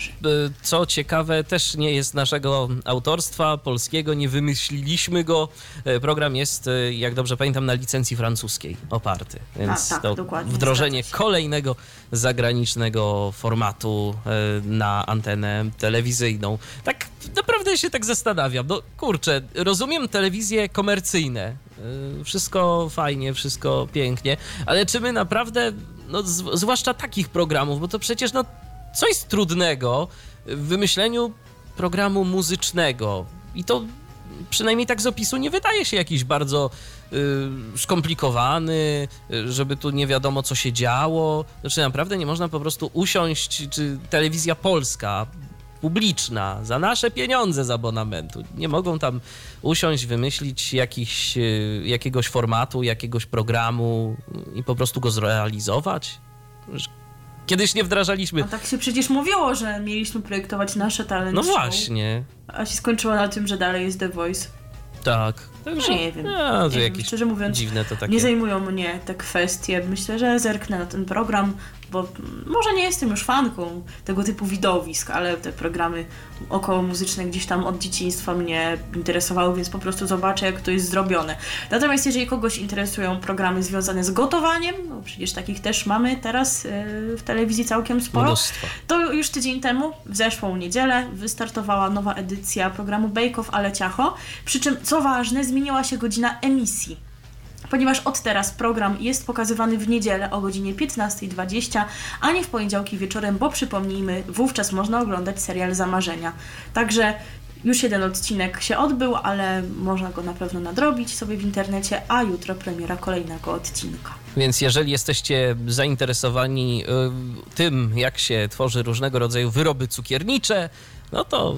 co ciekawe, też nie jest naszego autorstwa polskiego, nie wymyśliliśmy go. E, Program jest, e, jak dobrze pamiętam, na licencji francuskiej oparty. Więc tak, to wdrożenie kolejnego zagranicznego formatu e, na antenę telewizyjną. Tak naprawdę się tak zastanawiam. No kurczę, rozumiem telewizje komercyjne. Wszystko fajnie, wszystko pięknie, ale czy my naprawdę, no, zwłaszcza takich programów, bo to przecież no, co jest trudnego w wymyśleniu programu muzycznego? I to przynajmniej tak z opisu nie wydaje się jakiś bardzo y, skomplikowany, y, żeby tu nie wiadomo co się działo. Znaczy naprawdę nie można po prostu usiąść, czy telewizja polska publiczna, za nasze pieniądze z abonamentu. Nie mogą tam usiąść, wymyślić y, jakiegoś formatu, jakiegoś programu i po prostu go zrealizować. Kiedyś nie wdrażaliśmy. A tak się przecież mówiło, że mieliśmy projektować nasze talenty. No właśnie, A się skończyło na tym, że dalej jest The Voice. tak. Także, nie wiem. No, Nie wiem, jakieś szczerze mówiąc, dziwne to takie. Nie zajmują mnie te kwestie. Myślę, że zerknę na ten program, bo może nie jestem już fanką tego typu widowisk, ale te programy około muzyczne gdzieś tam od dzieciństwa mnie interesowały, więc po prostu zobaczę, jak to jest zrobione. Natomiast jeżeli kogoś interesują programy związane z gotowaniem, no przecież takich też mamy teraz yy, w telewizji całkiem sporo, Mnóstwo. to już tydzień temu, w zeszłą niedzielę, wystartowała nowa edycja programu Bake Off Ale Ciacho. Przy czym, co ważne, zmieniła się godzina emisji. Ponieważ od teraz program jest pokazywany w niedzielę o godzinie 15.20, a nie w poniedziałki wieczorem, bo przypomnijmy, wówczas można oglądać serial Zamarzenia. Także już jeden odcinek się odbył, ale można go na pewno nadrobić sobie w internecie, a jutro premiera kolejnego odcinka. Więc jeżeli jesteście zainteresowani y, tym, jak się tworzy różnego rodzaju wyroby cukiernicze, no to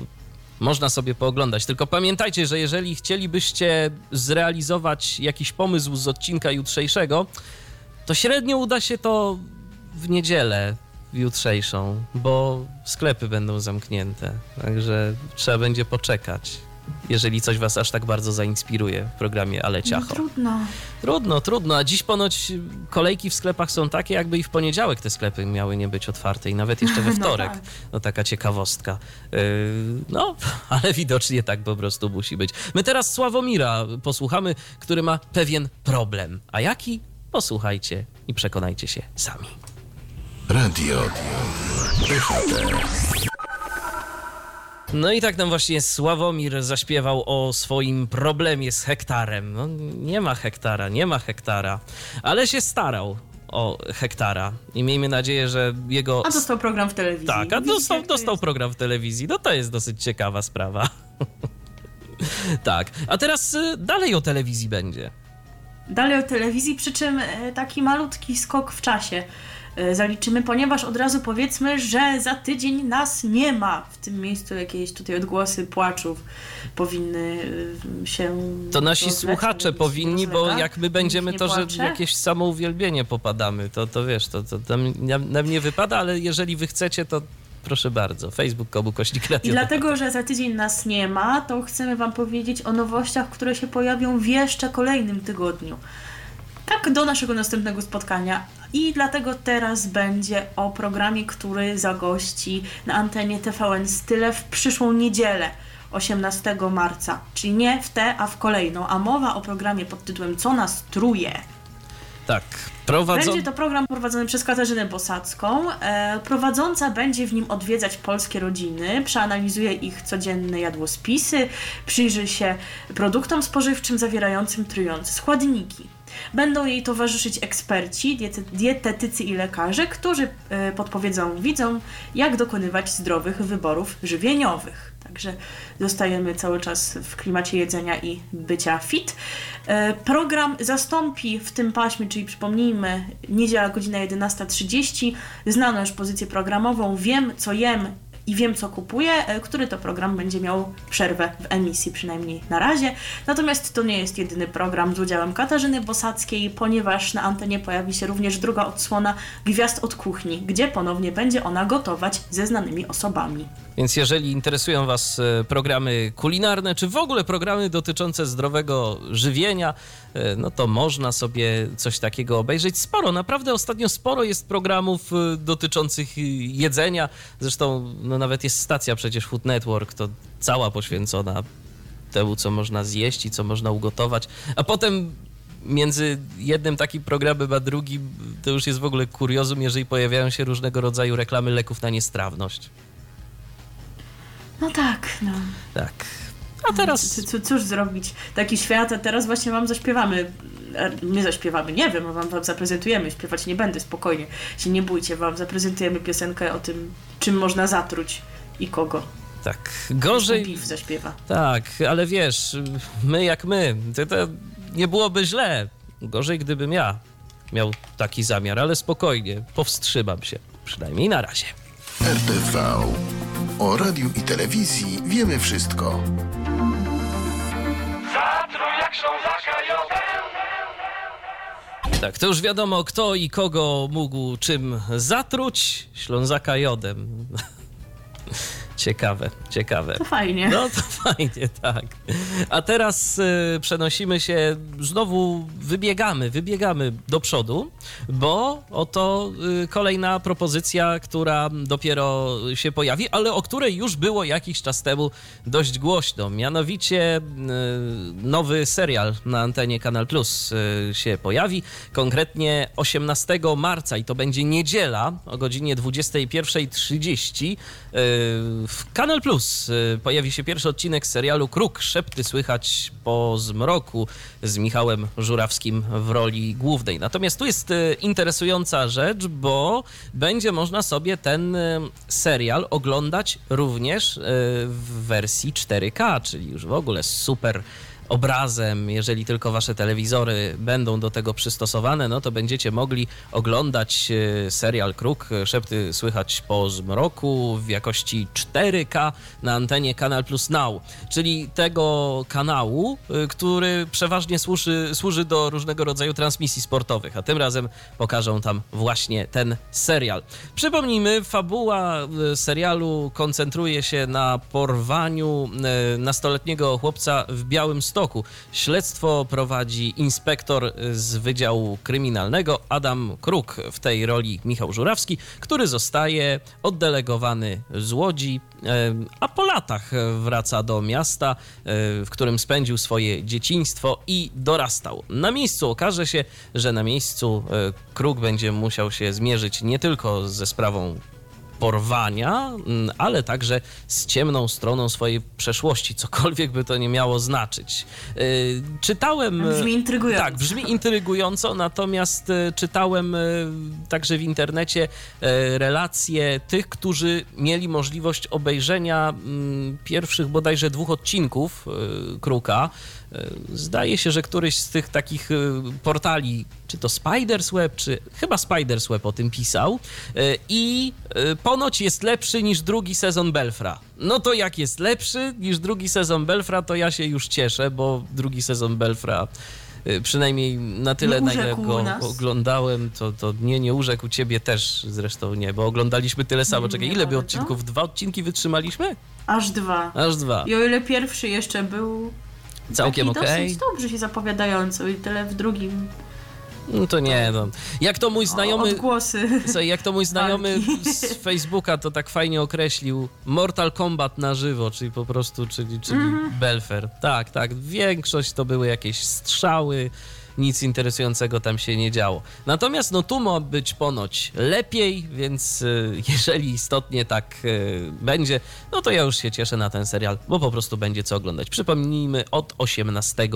można sobie pooglądać. Tylko pamiętajcie, że jeżeli chcielibyście zrealizować jakiś pomysł z odcinka jutrzejszego, to średnio uda się to w niedzielę jutrzejszą, bo sklepy będą zamknięte. Także trzeba będzie poczekać, jeżeli coś was aż tak bardzo zainspiruje w programie Ale No, Ciacho. trudno. Trudno, trudno. A dziś ponoć kolejki w sklepach są takie, jakby i w poniedziałek te sklepy miały nie być otwarte i nawet jeszcze we No wtorek. tak. No taka ciekawostka. Yy, no, ale widocznie tak po prostu musi być. My teraz Sławomira posłuchamy, który ma pewien problem. A jaki? Posłuchajcie i przekonajcie się sami. Radio DHT. No i tak nam właśnie Sławomir zaśpiewał o swoim problemie z hektarem. No, nie ma hektara, nie ma hektara, ale się starał o hektara i miejmy nadzieję, że jego... A dostał program w telewizji. Tak, a dostał, dostał program w telewizji. No to jest dosyć ciekawa sprawa. tak, a teraz y, dalej o telewizji będzie. Dalej o telewizji, przy czym e, taki malutki skok w czasie. E, zaliczymy, ponieważ od razu powiedzmy, że za tydzień nas nie ma. W tym miejscu jakieś tutaj odgłosy płaczów powinny e, się. To nasi słuchacze powinni, bo jak my będziemy, to nie że płacze. jakieś samouwielbienie popadamy. To, to wiesz, to, to nam, nam, nie wypada, ale jeżeli wy chcecie, to proszę bardzo. Facebook, komu kośnik I radio. dlatego, że za tydzień nas nie ma, to chcemy Wam powiedzieć o nowościach, które się pojawią w jeszcze kolejnym tygodniu. Tak, do naszego następnego spotkania. I dlatego teraz będzie o programie, który zagości na antenie TVN Style w przyszłą niedzielę. 18 marca, czyli nie w tę, a w kolejną. A mowa o programie pod tytułem Co nas truje. Tak, prowadzą... Będzie to program prowadzony przez Katarzynę Bosacką. E, prowadząca będzie w nim odwiedzać polskie rodziny, przeanalizuje ich codzienne jadłospisy, przyjrzy się produktom spożywczym zawierającym trujące składniki. Będą jej towarzyszyć eksperci, dietetycy i lekarze, którzy e, podpowiedzą widzom, jak dokonywać zdrowych wyborów żywieniowych. Także zostajemy cały czas w klimacie jedzenia i bycia fit. E, Program zastąpi w tym paśmie, czyli przypomnijmy, niedziela godzina 11.30, znaną już pozycję programową Wiem co jem i wiem co kupuję, e, który to program będzie miał przerwę w emisji, przynajmniej na razie. Natomiast to nie jest jedyny program z udziałem Katarzyny Bosackiej, ponieważ na antenie pojawi się również druga odsłona Gwiazd od kuchni, gdzie ponownie będzie ona gotować ze znanymi osobami. Więc jeżeli interesują Was e, programy kulinarne, czy w ogóle programy dotyczące zdrowego żywienia, e, no to można sobie coś takiego obejrzeć. Sporo, naprawdę ostatnio sporo jest programów e, dotyczących jedzenia. Zresztą no nawet jest stacja przecież Food Network, to cała poświęcona temu, co można zjeść i co można ugotować. A potem między jednym takim programem a drugim to już jest w ogóle kuriozum, jeżeli pojawiają się różnego rodzaju reklamy leków na niestrawność. No tak, no. Tak. A teraz C- c- cóż zrobić? Taki świat, a teraz właśnie wam zaśpiewamy. E, My zaśpiewamy, nie wiem, wam, wam zaprezentujemy. Śpiewać nie będę, spokojnie. Się nie bójcie, wam zaprezentujemy piosenkę o tym, czym można zatruć i kogo. tak, gorzej. Beef zaśpiewa. Tak, ale wiesz, my jak my, to, to nie byłoby źle. Gorzej, gdybym ja miał taki zamiar, ale spokojnie, powstrzymam się. Przynajmniej na razie. RTV. O radiu i telewizji wiemy wszystko. Zatruj jak Ślązaka jodem. Tak, to już wiadomo, kto i kogo mógł czym zatruć. Ślązaka jodem. Ciekawe, ciekawe. To fajnie. No to fajnie, tak. A teraz y, przenosimy się, znowu wybiegamy, wybiegamy do przodu, bo oto y, kolejna propozycja, która dopiero się pojawi, ale o której już było jakiś czas temu dość głośno. Mianowicie y, nowy serial na antenie Kanal Plus y, się pojawi, konkretnie 18 marca i to będzie niedziela o godzinie 21.30 y, w Kanal Plus y, pojawi się pierwszy odcinek serialu Kruk. Szepty słychać po zmroku z Michałem Żurawskim w roli głównej. Natomiast tu jest y, interesująca rzecz, bo będzie można sobie ten y, serial oglądać również w wersji 4K, czyli już w ogóle super obrazem, jeżeli tylko wasze telewizory będą do tego przystosowane, no to będziecie mogli oglądać e, serial Kruk, e, szepty słychać po zmroku w jakości 4K na antenie Kanal Plus Now, czyli tego kanału, e, który przeważnie służy, służy do różnego rodzaju transmisji sportowych, a tym razem pokażą tam właśnie ten serial. Przypomnijmy, fabuła serialu koncentruje się na porwaniu nastoletniego chłopca w Białym Śledztwo prowadzi inspektor z Wydziału Kryminalnego Adam Kruk, w tej roli Michał Żurawski, który zostaje oddelegowany z Łodzi, a po latach wraca do miasta, w którym spędził swoje dzieciństwo i dorastał. Na miejscu okaże się, że na miejscu e, Kruk będzie musiał się zmierzyć nie tylko ze sprawą porwania, mm, ale także z ciemną stroną swojej przeszłości, cokolwiek by to nie miało znaczyć. Yy, Czytałem. Brzmi intrygująco. Tak, brzmi intrygująco, natomiast e, czytałem także w internecie relacje tych, którzy mieli możliwość obejrzenia mm, pierwszych bodajże dwóch odcinków Kruka. E, Zdaje się, że któryś z tych takich e, portali, czy to Spiders Web, czy chyba Spiders Web o tym pisał e, i ponoć jest lepszy niż drugi sezon Belfra. No to jak jest lepszy niż drugi sezon Belfra, to ja się już cieszę, bo drugi sezon Belfra przynajmniej na tyle, na ile go nas? oglądałem, to, to nie, nie urzekł ciebie też zresztą nie, bo oglądaliśmy tyle samo. Czekaj, Nie ile by odcinków? Dwa odcinki wytrzymaliśmy? Aż dwa. Aż dwa. I o ile pierwszy jeszcze był Całkiem okej. dosyć dobrze się zapowiadający, i tyle w drugim No to nie, no. Jak to mój znajomy... odgłosy. Słuchaj, jak to mój znajomy Walki. z Facebooka to tak fajnie określił, Mortal Kombat na żywo, czyli po prostu, czyli, czyli Mhm. Belfer. Tak, tak, większość to były jakieś strzały, nic interesującego tam się nie działo. Natomiast no tu ma być ponoć lepiej, więc y, jeżeli istotnie tak y, będzie, no to ja już się cieszę na ten serial, bo po prostu będzie co oglądać. Przypomnijmy, od 18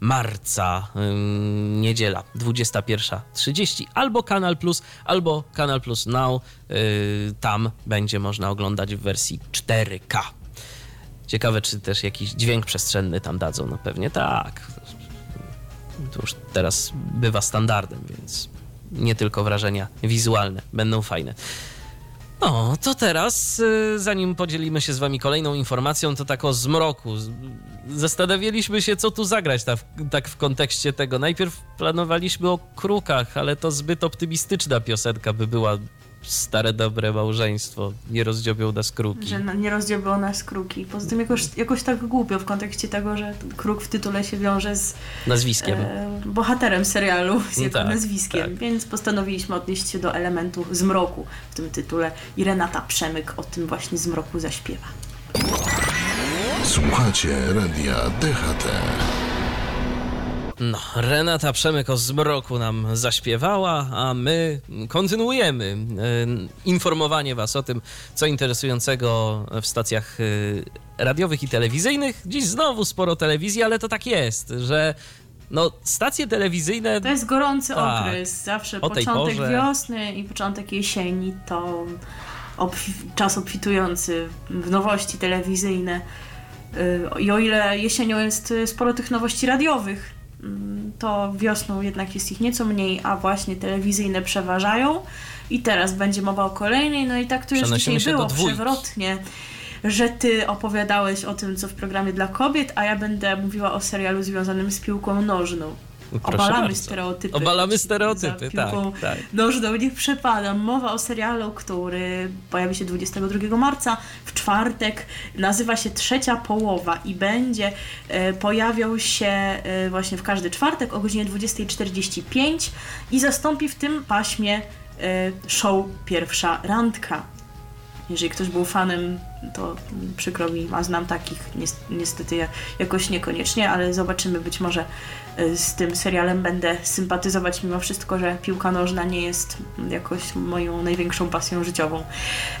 marca, niedziela, 21.30, albo Kanal Plus, albo Kanal Plus Now. Y, tam będzie można oglądać w wersji 4K. Ciekawe, czy też jakiś dźwięk przestrzenny tam dadzą. No pewnie tak. Już teraz bywa standardem, więc nie tylko wrażenia wizualne będą fajne. No, to teraz, y, zanim podzielimy się z wami kolejną informacją, to tak o zmroku. Zastanawialiśmy się, co tu zagrać ta, tak w kontekście tego. Najpierw planowaliśmy o krukach, ale to zbyt optymistyczna piosenka by była. Stare, dobre małżeństwo, nie rozdziobią nas kruki. Że nie rozdzielbyło nas kruki. Poza tym jakoś, jakoś tak głupio w kontekście tego, że kruk w tytule się wiąże z Nazwiskiem. e, bohaterem serialu, z No jego tak, nazwiskiem, tak. więc postanowiliśmy odnieść się do elementu zmroku w tym tytule i Renata Przemyk o tym właśnie zmroku zaśpiewa. Słuchacie radia DHT. No, Renata Przemyk o zmroku nam zaśpiewała, a my kontynuujemy e, informowanie Was o tym, co interesującego w stacjach e, radiowych i telewizyjnych. Dziś znowu sporo telewizji, ale to tak jest, że no, stacje telewizyjne To jest gorący Tak. okres, zawsze początek porze. wiosny i początek jesieni to czas obfitujący w nowości telewizyjne. Y, I o ile jesienią jest y, sporo tych nowości radiowych, to wiosną jednak jest ich nieco mniej, a właśnie telewizyjne przeważają. I teraz będzie mowa o kolejnej, no i tak to już dzisiaj było przewrotnie, że ty opowiadałeś o tym, co w programie dla kobiet, a ja będę mówiła o serialu związanym z piłką nożną. Obalamy bardzo. stereotypy. Obalamy stereotypy, tak, tak. Nożną nie przepadam. Mowa o serialu, który pojawi się 22 marca w czwartek. Nazywa się Trzecia Połowa i będzie e, pojawiał się e, właśnie w każdy czwartek o godzinie 20.45 i zastąpi w tym paśmie e, show Pierwsza Randka. Jeżeli ktoś był fanem, to przykro mi, a znam takich, nies- niestety ja jakoś niekoniecznie, ale zobaczymy, być może y, z tym serialem będę sympatyzować mimo wszystko, że piłka nożna nie jest jakoś moją największą pasją życiową.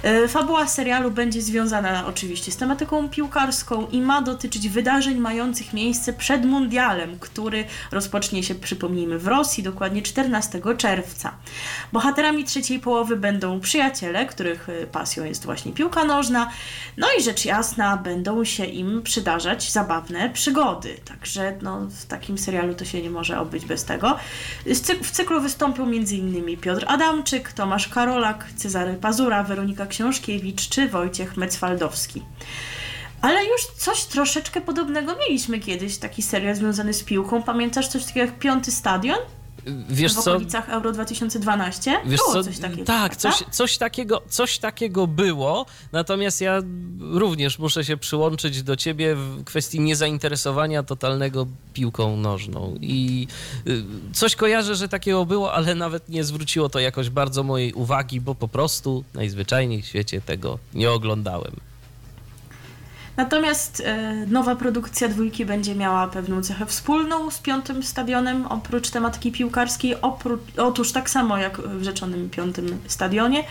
Y, Fabuła serialu będzie związana oczywiście z tematyką piłkarską i ma dotyczyć wydarzeń mających miejsce przed mundialem, który rozpocznie się, przypomnijmy, w Rosji, dokładnie 14 czerwca. Bohaterami trzeciej połowy będą przyjaciele, których y, pasją jest właśnie piłka nożna, no i rzecz jasna, będą się im przydarzać zabawne przygody. Także no, w takim serialu to się nie może obyć bez tego. W cyklu wystąpią m.in. Piotr Adamczyk, Tomasz Karolak, Cezary Pazura, Weronika Książkiewicz czy Wojciech Mecwaldowski. Ale już coś troszeczkę podobnego mieliśmy kiedyś, taki serial związany z piłką. Pamiętasz coś takiego jak Piąty Stadion Wiesz w co? okolicach Euro 2012? Wiesz Było co, coś takiego. tak, prawda? coś, coś, takiego, coś takiego było, natomiast ja również muszę się przyłączyć do ciebie w kwestii niezainteresowania totalnego piłką nożną i y, coś kojarzę, że takiego było, ale nawet nie zwróciło to jakoś bardzo mojej uwagi, bo po prostu najzwyczajniej w świecie tego nie oglądałem. Natomiast e, nowa produkcja dwójki będzie miała pewną cechę wspólną z piątym stadionem, oprócz tematyki piłkarskiej. Opró- otóż tak samo jak w rzeczonym piątym stadionie,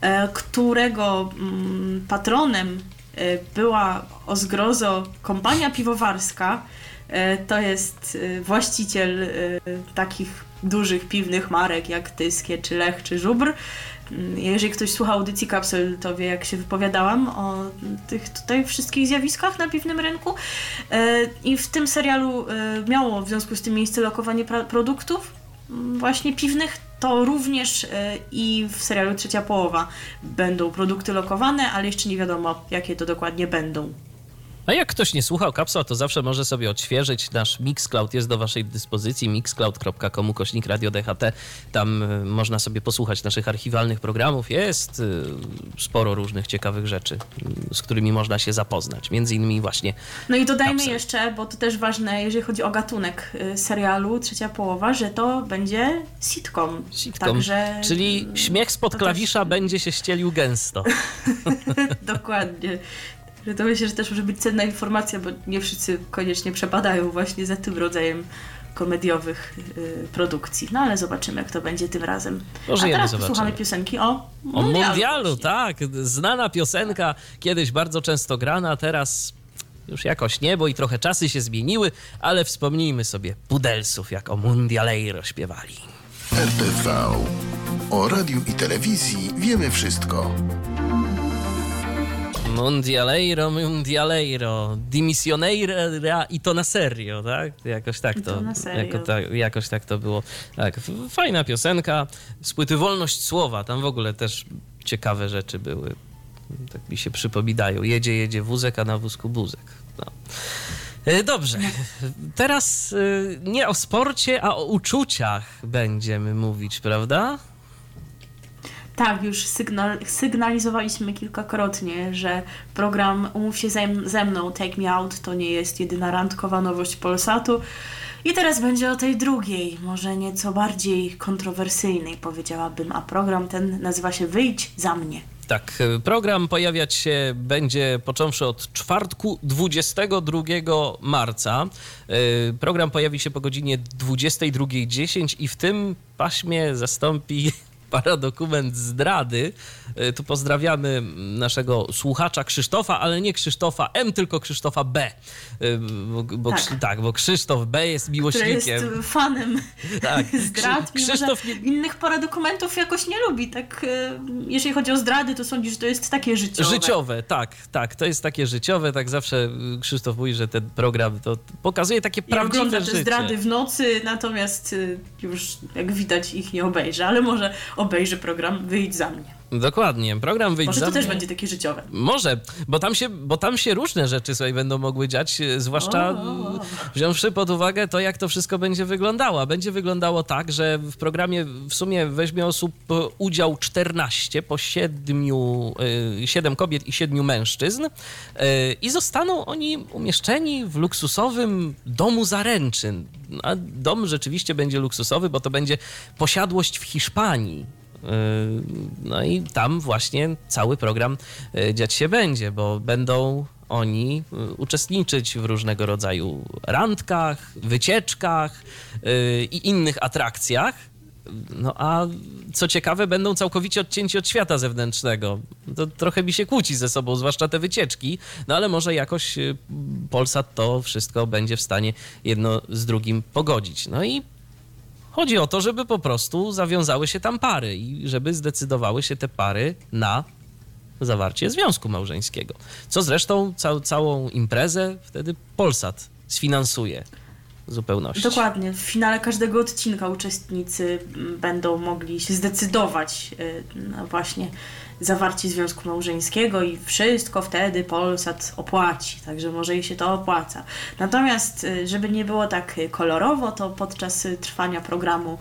e, którego mm, patronem e, była o zgrozo kompania piwowarska, To jest właściciel takich dużych piwnych marek jak Tyskie, czy Lech, czy Żubr. Jeżeli ktoś słucha audycji Kapsel, to wie jak się wypowiadałam o tych tutaj wszystkich zjawiskach na piwnym rynku. E, I w tym serialu e, miało w związku z tym miejsce lokowanie produktów mm, właśnie piwnych. To również e, i w serialu Trzecia Połowa będą produkty lokowane, ale jeszcze nie wiadomo jakie to dokładnie będą. A jak ktoś nie słuchał kapsuła, to zawsze może sobie odświeżyć. Nasz Mixcloud jest do waszej dyspozycji. mixcloud.com kośnik radio DHT. Tam y, można sobie posłuchać naszych archiwalnych programów. Jest y, sporo różnych ciekawych rzeczy, y, z którymi można się zapoznać. Między innymi właśnie No i dodajmy Kapsel. jeszcze, bo to też ważne, jeżeli chodzi o gatunek y, serialu Trzecia Połowa, że to będzie sitcom. sitcom. Także, Czyli śmiech spod klawisza też- będzie się ścielił gęsto. Dokładnie. Że to myślę, że też może być cenna informacja, bo nie wszyscy koniecznie przepadają właśnie za tym rodzajem komediowych y, produkcji. No ale zobaczymy, jak to będzie tym razem. Pożyjemy, A teraz zobaczymy. posłuchamy piosenki o O mundialu. mundialu, właśnie. tak. Znana piosenka, kiedyś bardzo często grana, teraz już jakoś nie, bo i trochę czasy się zmieniły, ale wspomnijmy sobie Pudelsów, jak o Mundialeiro śpiewali. RTV. O radiu i telewizji wiemy wszystko. Mundialeiro, Mundialeiro, Dimissioneira i to na serio, tak? Jakoś tak to, to serio. Jako jakoś tak to było. Tak, fajna piosenka, z płyty Wolność Słowa, tam w ogóle też ciekawe rzeczy były. Tak mi się przypominają. Jedzie, jedzie wózek, a na wózku buzek. No. E, Dobrze, teraz e, nie o sporcie, a o uczuciach będziemy mówić, prawda? Tak, już sygnal, sygnalizowaliśmy kilkakrotnie, że program Umów się ze, ze mną, Take Me Out, to nie jest jedyna randkowa nowość Polsatu. I teraz będzie o tej drugiej, może nieco bardziej kontrowersyjnej, powiedziałabym, a program ten nazywa się Wyjdź za mnie. Tak, program pojawiać się będzie począwszy od czwartku 22 marca. Y, Program pojawi się po godzinie 22.10 i w tym paśmie zastąpi paradokument zdrady. Y, Tu pozdrawiamy naszego słuchacza Krzysztofa, ale nie Krzysztofa M, tylko Krzysztofa B. Y, Bo, bo, Tak. Krzy- tak, bo Krzysztof B jest Który jest miłośnikiem. fanem Tak, zdrad, Krzy- mimo Krzysztof że innych paradokumentów jakoś nie lubi. Tak, e, jeżeli chodzi o zdrady, to sądzi, że to jest takie życiowe. Życiowe, tak, tak. To jest takie życiowe. Tak zawsze Krzysztof mówi, że ten program to pokazuje takie I prawdziwe ogląda te życie. zdrady w nocy, natomiast y, już jak widać ich nie obejrzy, ale może obejrzy program Wyjdź za mnie. Dokładnie. Program wyjdzie Może za to też będzie takie życiowe. Może, bo tam, się, bo tam się różne rzeczy sobie będą mogły dziać, e, zwłaszcza O, o, o. e, wziąwszy pod uwagę to, jak to wszystko będzie wyglądało. Będzie wyglądało tak, że w programie w sumie weźmie osób e, udział 14 po 7, 7 kobiet i 7 mężczyzn e, i zostaną oni umieszczeni w luksusowym domu zaręczyn. A dom rzeczywiście będzie luksusowy, bo to będzie posiadłość w Hiszpanii. No i tam właśnie cały program yy, dziać się będzie, bo będą oni yy, uczestniczyć w różnego rodzaju randkach, wycieczkach yy, i innych atrakcjach. No a co ciekawe, będą całkowicie odcięci od świata zewnętrznego. To trochę mi się kłóci ze sobą, zwłaszcza te wycieczki, no ale może jakoś Polsat to wszystko będzie w stanie jedno z drugim pogodzić. No i Chodzi o to, żeby po prostu zawiązały się tam pary i żeby zdecydowały się te pary na zawarcie związku małżeńskiego. Co zresztą cał, całą imprezę wtedy Polsat sfinansuje w zupełności. Dokładnie. W finale każdego odcinka uczestnicy m, będą mogli się zdecydować y, na właśnie zawarcie związku małżeńskiego i wszystko wtedy Polsat opłaci, także może jej się to opłaca. Natomiast, y, żeby nie było tak kolorowo, to podczas y, trwania programu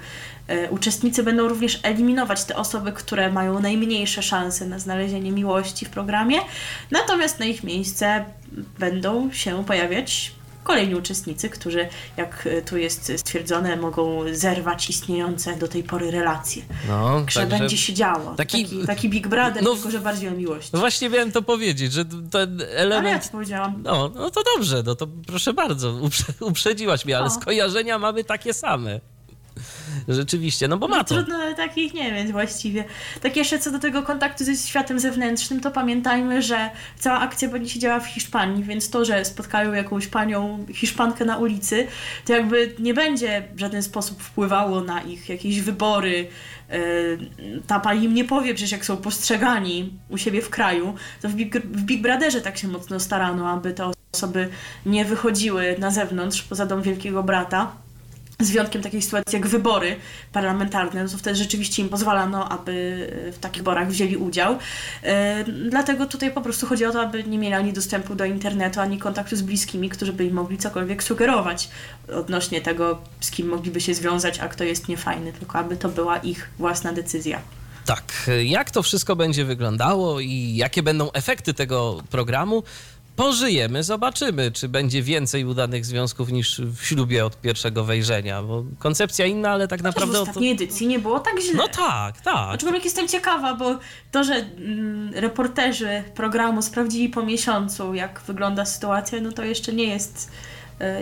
y, uczestnicy będą również eliminować te osoby, które mają najmniejsze szanse na znalezienie miłości w programie, natomiast na ich miejsce będą się pojawiać kolejni uczestnicy, którzy, jak y, tu jest stwierdzone, mogą zerwać istniejące do tej pory relacje. No, Także także będzie się działo. taki- Taki, taki, Big Brother, no, tylko że bardziej o miłości. no właśnie miałem to powiedzieć, że ten Ale ja element... ci powiedziałam. No, no to dobrze, no to proszę bardzo, uprze, uprzedziłaś mnie, ale O. skojarzenia mamy takie same. Rzeczywiście, no bo ma to. Trudno takich nie mieć właściwie. Tak jeszcze co do tego kontaktu ze światem zewnętrznym, to pamiętajmy, że cała akcja będzie się działa w Hiszpanii, więc to, że spotkają jakąś panią Hiszpankę na ulicy, to jakby nie będzie w żaden sposób wpływało na ich jakieś wybory. Yy, Ta pani im nie powie przecież, jak są postrzegani u siebie w kraju. To w Big, w Big Brotherze tak się mocno starano, aby te osoby nie wychodziły na zewnątrz, poza dom Wielkiego Brata z wyjątkiem takiej sytuacji jak wybory parlamentarne, no to wtedy rzeczywiście im pozwalano, aby w takich wyborach wzięli udział. E, Dlatego tutaj po prostu chodzi o to, aby nie mieli ani dostępu do internetu, ani kontaktu z bliskimi, którzy by im mogli cokolwiek sugerować odnośnie tego, z kim mogliby się związać, a kto jest niefajny, tylko aby to była ich własna decyzja. Tak, jak to wszystko będzie wyglądało i jakie będą efekty tego programu, pożyjemy, zobaczymy, czy będzie więcej udanych związków niż w ślubie od pierwszego wejrzenia, bo koncepcja inna, ale tak W naprawdę... to... ostatniej edycji nie było tak źle. No tak, tak. Aczkolwiek jestem ciekawa, bo to, że mm, reporterzy programu sprawdzili po miesiącu, jak wygląda sytuacja, no to jeszcze nie jest e,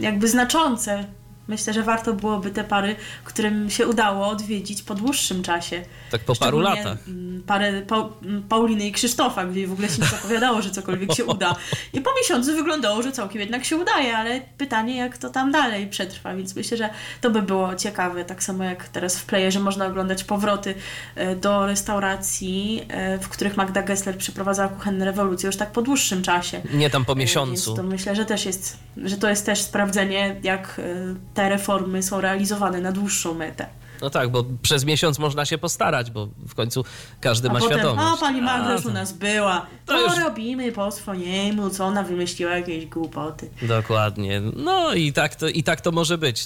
jakby znaczące. Myślę, że warto byłoby te pary, którym się udało odwiedzić po dłuższym czasie. Tak po paru latach. mm, Parę pa, mm, Pauliny i Krzysztofa, gdzie w ogóle się nie zapowiadało, że cokolwiek się uda. I po miesiącu wyglądało, że całkiem jednak się udaje, ale pytanie, jak to tam dalej przetrwa, więc myślę, że to by było ciekawe. Tak samo jak teraz w playerze można oglądać powroty e, do restauracji, e, w których Magda Gessler przeprowadzała kuchenne rewolucje już tak po dłuższym czasie. Nie tam po E, miesiącu. Więc to myślę, że też jest, że to jest też sprawdzenie, jak e, te reformy są realizowane na dłuższą metę. No tak, bo przez miesiąc można się postarać, bo w końcu każdy A ma potem, świadomość. o pani Magda A, już u nas była, to to już- robimy po swojemu, co ona wymyśliła jakieś głupoty. Dokładnie. No i tak, to, i tak to może być.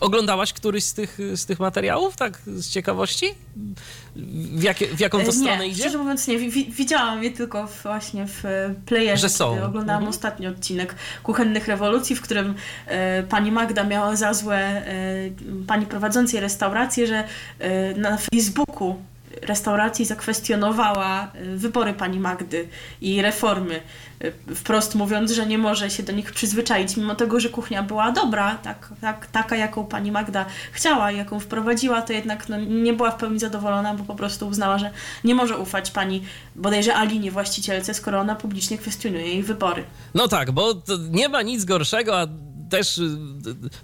Oglądałaś któryś z tych, z tych materiałów, tak z ciekawości? W, jakie, w jaką to E, stronę nie, idzie? szczerze mówiąc nie, wi- widziałam je tylko właśnie w e, playerze, Że są. oglądałam Mhm. ostatni odcinek Kuchennych Rewolucji, w którym e, pani Magda miała za złe e, pani prowadzącej restaurację, że e, na Facebooku restauracji zakwestionowała e, wybory pani Magdy i reformy, e, wprost mówiąc, że nie może się do nich przyzwyczaić, mimo tego, że kuchnia była dobra, tak, tak, taka jaką pani Magda chciała jaką wprowadziła, to jednak no, nie była w pełni zadowolona, bo po prostu uznała, że nie może ufać pani bodajże Alinie, właścicielce, skoro ona publicznie kwestionuje jej wybory. No tak, bo nie ma nic gorszego, a też y,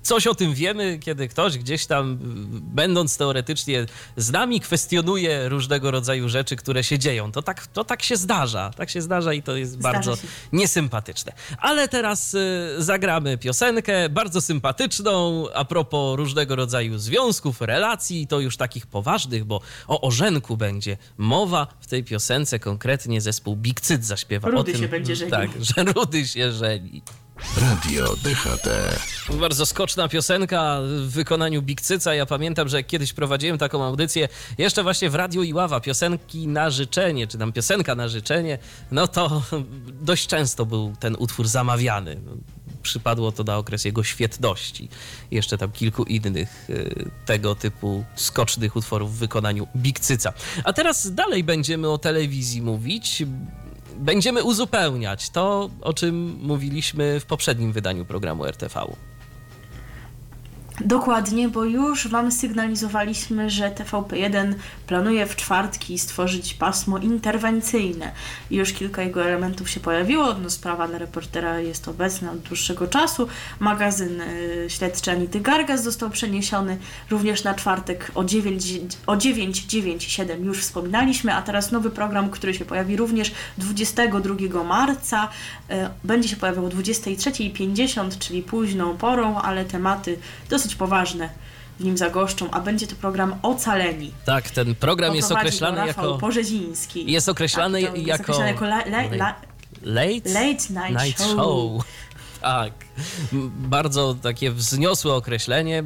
coś o tym wiemy, kiedy ktoś gdzieś tam, y, będąc teoretycznie z nami, kwestionuje różnego rodzaju rzeczy, które się dzieją. To tak, to tak się zdarza. Tak się zdarza i to jest Zdarza bardzo się. niesympatyczne. Ale teraz y, zagramy piosenkę bardzo sympatyczną a propos różnego rodzaju związków, relacji, to już takich poważnych, bo o orzenku będzie mowa w tej piosence, konkretnie zespół Big Cyt zaśpiewa o Rudy tym. się będzie żenił. Tak, że Rudy się żeni. Radio DHT. Bardzo skoczna piosenka w wykonaniu Big Cyca. Ja pamiętam, że kiedyś prowadziłem taką audycję, jeszcze właśnie w Radiu Iława, piosenki na życzenie, czy tam piosenka na życzenie, no to dość często był ten utwór zamawiany. Przypadło to na okres jego świetności. Jeszcze tam kilku innych y, tego typu skocznych utworów w wykonaniu Big Cyca. A teraz dalej będziemy o telewizji mówić. Będziemy uzupełniać to, o czym mówiliśmy w poprzednim wydaniu programu RTV. Dokładnie, bo już Wam sygnalizowaliśmy, że TVP1 planuje w czwartki stworzyć pasmo interwencyjne. Już kilka jego elementów się pojawiło. No, sprawa dla reportera jest obecna od dłuższego czasu. Magazyn y, śledczy Anity Gargas został przeniesiony również na czwartek o 9, o 9.97 już wspominaliśmy, a teraz nowy program, który się pojawi również 22 marca. Y, Będzie się pojawiał o 23.50, czyli późną porą, ale tematy dosyć poważne w nim zagoszczą, a będzie to program Ocaleni. Tak, ten program jest określany jako. Porzeziński. Jest określany tak, to jest jako- określany jako la, la, la, Late, Late Night Show. Tak. Bardzo takie wzniosłe określenie.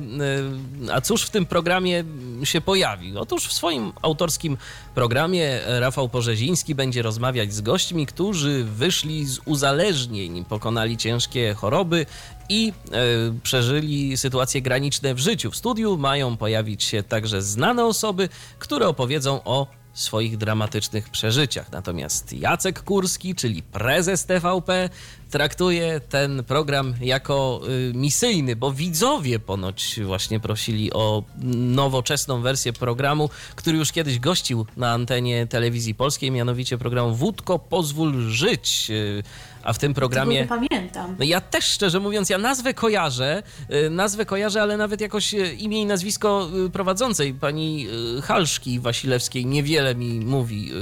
Y, A cóż w tym programie się pojawi? Otóż w swoim autorskim programie Rafał Porzeziński będzie rozmawiać z gośćmi, którzy wyszli z uzależnień, pokonali ciężkie choroby i e, przeżyli sytuacje graniczne w życiu. W studiu mają pojawić się także znane osoby, które opowiedzą o swoich dramatycznych przeżyciach. Natomiast Jacek Kurski, czyli prezes TVP, traktuje ten program jako y, misyjny, bo widzowie ponoć właśnie prosili o nowoczesną wersję programu, który już kiedyś gościł na antenie telewizji polskiej, mianowicie programu Wódko pozwól żyć. Y, A w tym programie. Tego nie pamiętam. No ja też szczerze mówiąc, ja nazwę kojarzę, y, nazwę kojarzę, ale nawet jakoś imię i nazwisko prowadzącej, pani Halszki Wasilewskiej, niewiele mi mówi,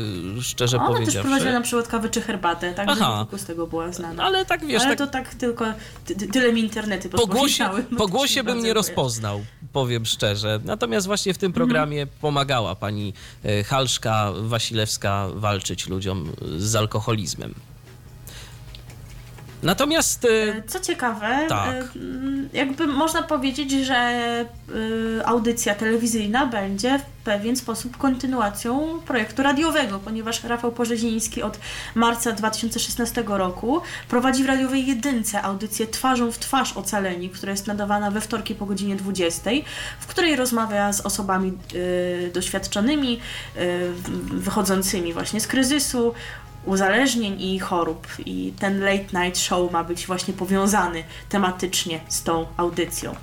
szczerze Ona też powiedziawszy. prowadziła na przykład kawę czy herbatę, także z tego była znana. Ale tak wiesz, Ale tak to tak tylko, ty, ty- tyle mi internety po głosie, po głosie bym nie rozpoznał, powiem szczerze. Natomiast właśnie w tym programie pomagała pani y, Halszka Wasilewska walczyć ludziom z alkoholizmem. Natomiast... y, Co ciekawe, Tak. y, mm, jakby można powiedzieć, że y, audycja telewizyjna będzie w pewien sposób kontynuacją projektu radiowego, ponieważ Rafał Porzeziński od marca 2016 roku prowadzi w radiowej jedynce audycję Twarzą w twarz Ocaleni, która jest nadawana we wtorki po godzinie 20, w której rozmawia z osobami doświadczonymi, wychodzącymi właśnie z kryzysu, uzależnień i chorób. I ten late night show ma być właśnie powiązany tematycznie z tą audycją.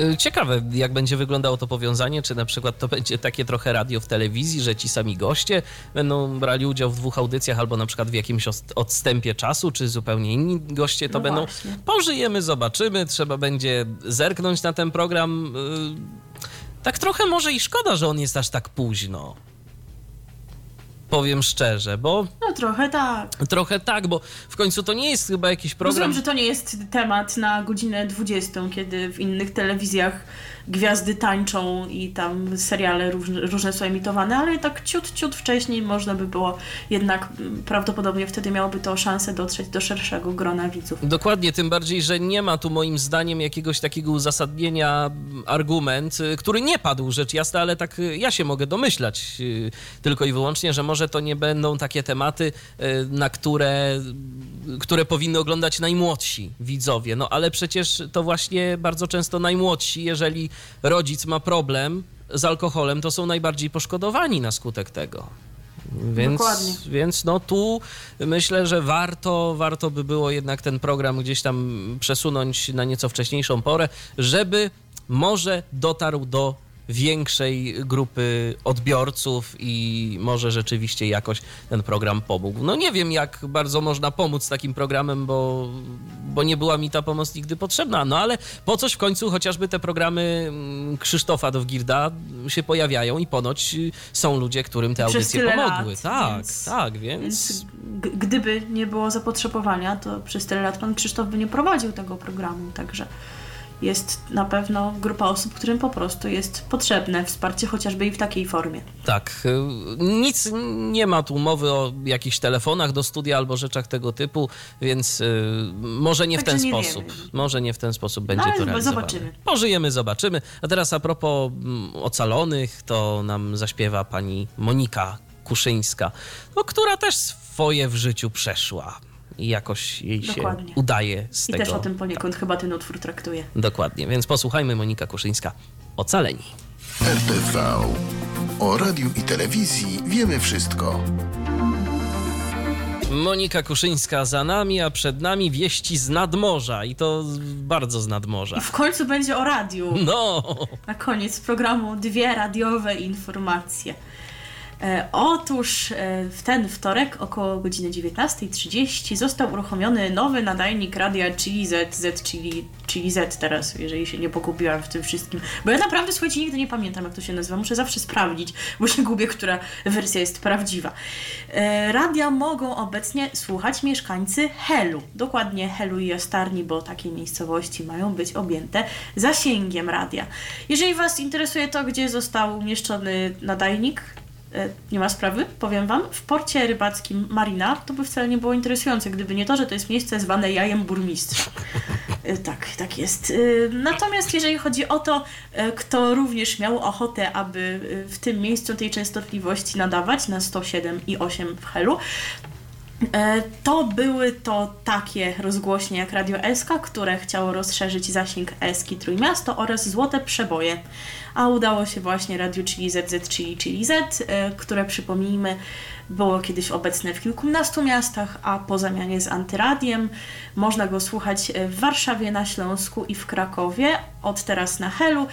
Y, Ciekawe, jak będzie wyglądało to powiązanie, czy na przykład to będzie takie trochę radio w telewizji, że ci sami goście będą brali udział w dwóch audycjach, albo na przykład w jakimś odstępie czasu, czy zupełnie inni goście to No będą. właśnie. Pożyjemy, zobaczymy, trzeba będzie zerknąć na ten program. Y, Tak trochę może i szkoda, że on jest aż tak późno. Powiem szczerze, bo No trochę tak. trochę tak, bo w końcu to nie jest chyba jakiś program. Rozumiem, że to nie jest temat na godzinę 20, kiedy w innych telewizjach gwiazdy tańczą i tam seriale różne, różne są emitowane, ale tak ciut, ciut wcześniej można by było jednak mm, prawdopodobnie wtedy miałoby to szansę dotrzeć do szerszego grona widzów. Dokładnie, tym bardziej, że nie ma tu moim zdaniem jakiegoś takiego uzasadnienia m, argument, y, który nie padł rzecz jasna, ale tak y, ja się mogę domyślać y, tylko i wyłącznie, że może to nie będą takie tematy, na które, które powinny oglądać najmłodsi widzowie. No ale przecież to właśnie bardzo często najmłodsi, jeżeli rodzic ma problem z alkoholem, to są najbardziej poszkodowani na skutek tego. Więc, Dokładnie. więc no tu myślę, że warto, warto by było jednak ten program gdzieś tam przesunąć na nieco wcześniejszą porę, żeby może dotarł do większej grupy odbiorców i może rzeczywiście jakoś ten program pomógł. No nie wiem, jak bardzo można pomóc takim programem, bo, bo nie była mi ta pomoc nigdy potrzebna, no ale po coś w końcu chociażby te programy mm, Krzysztofa Dowgirda się pojawiają i ponoć y, są ludzie, którym te audycje pomogły. lat, tak, więc- tak, więc... Więc gdyby nie było zapotrzebowania, to przez tyle lat pan Krzysztof by nie prowadził tego programu, także jest na pewno grupa osób, którym po prostu jest potrzebne wsparcie chociażby i w takiej formie. Tak, y, nic nie ma tu mowy o jakichś telefonach do studia albo rzeczach tego typu, więc y, może nie w Także ten nie sposób. wiemy. Może nie w ten sposób będzie ale to realizowane. zobaczymy. Pożyjemy, zobaczymy. A teraz a propos mm, ocalonych, to nam zaśpiewa pani Monika Kuszyńska, no, która też swoje w życiu przeszła i jakoś jej się Dokładnie. udaje z I tego. też o tym poniekąd chyba ten utwór traktuje. Dokładnie, więc posłuchajmy Monika Kuszyńska. Ocaleni. RTV. O radiu i telewizji wiemy wszystko. Monika Kuszyńska za nami, a przed nami wieści z nadmorza i to bardzo z nadmorza. I w końcu będzie o radiu. No, Na koniec programu dwie radiowe informacje. E, otóż e, w ten wtorek około godziny 19.30 został uruchomiony nowy nadajnik radia Chili Z, Z Chili, Chili Z teraz, jeżeli się nie pogubiłam w tym wszystkim. Bo ja naprawdę, słuchajcie, nigdy nie pamiętam, jak to się nazywa. Muszę zawsze sprawdzić, bo się gubię, która wersja jest prawdziwa. E, radia mogą obecnie słuchać mieszkańcy Helu. Dokładnie Helu i Jastarni, bo takie miejscowości mają być objęte zasięgiem radia. Jeżeli Was interesuje to, gdzie został umieszczony nadajnik, nie ma sprawy, powiem Wam, w porcie rybackim Marina, to by wcale nie było interesujące, gdyby nie to, że to jest miejsce zwane jajem burmistrza. E, Tak, tak jest. E, Natomiast jeżeli chodzi o to, e, kto również miał ochotę, aby e, w tym miejscu tej częstotliwości nadawać na 107 i 8 w Helu, E, To były to takie rozgłośnie jak Radio SK, które chciało rozszerzyć zasięg Eski Trójmiasto oraz Złote Przeboje. A udało się właśnie radiu czyli ZZ, czyli, czyli Z, e, które przypomnijmy było kiedyś obecne w kilkunastu miastach, a po zamianie z antyradiem można go słuchać e, w Warszawie, na Śląsku i w Krakowie, od teraz na Helu,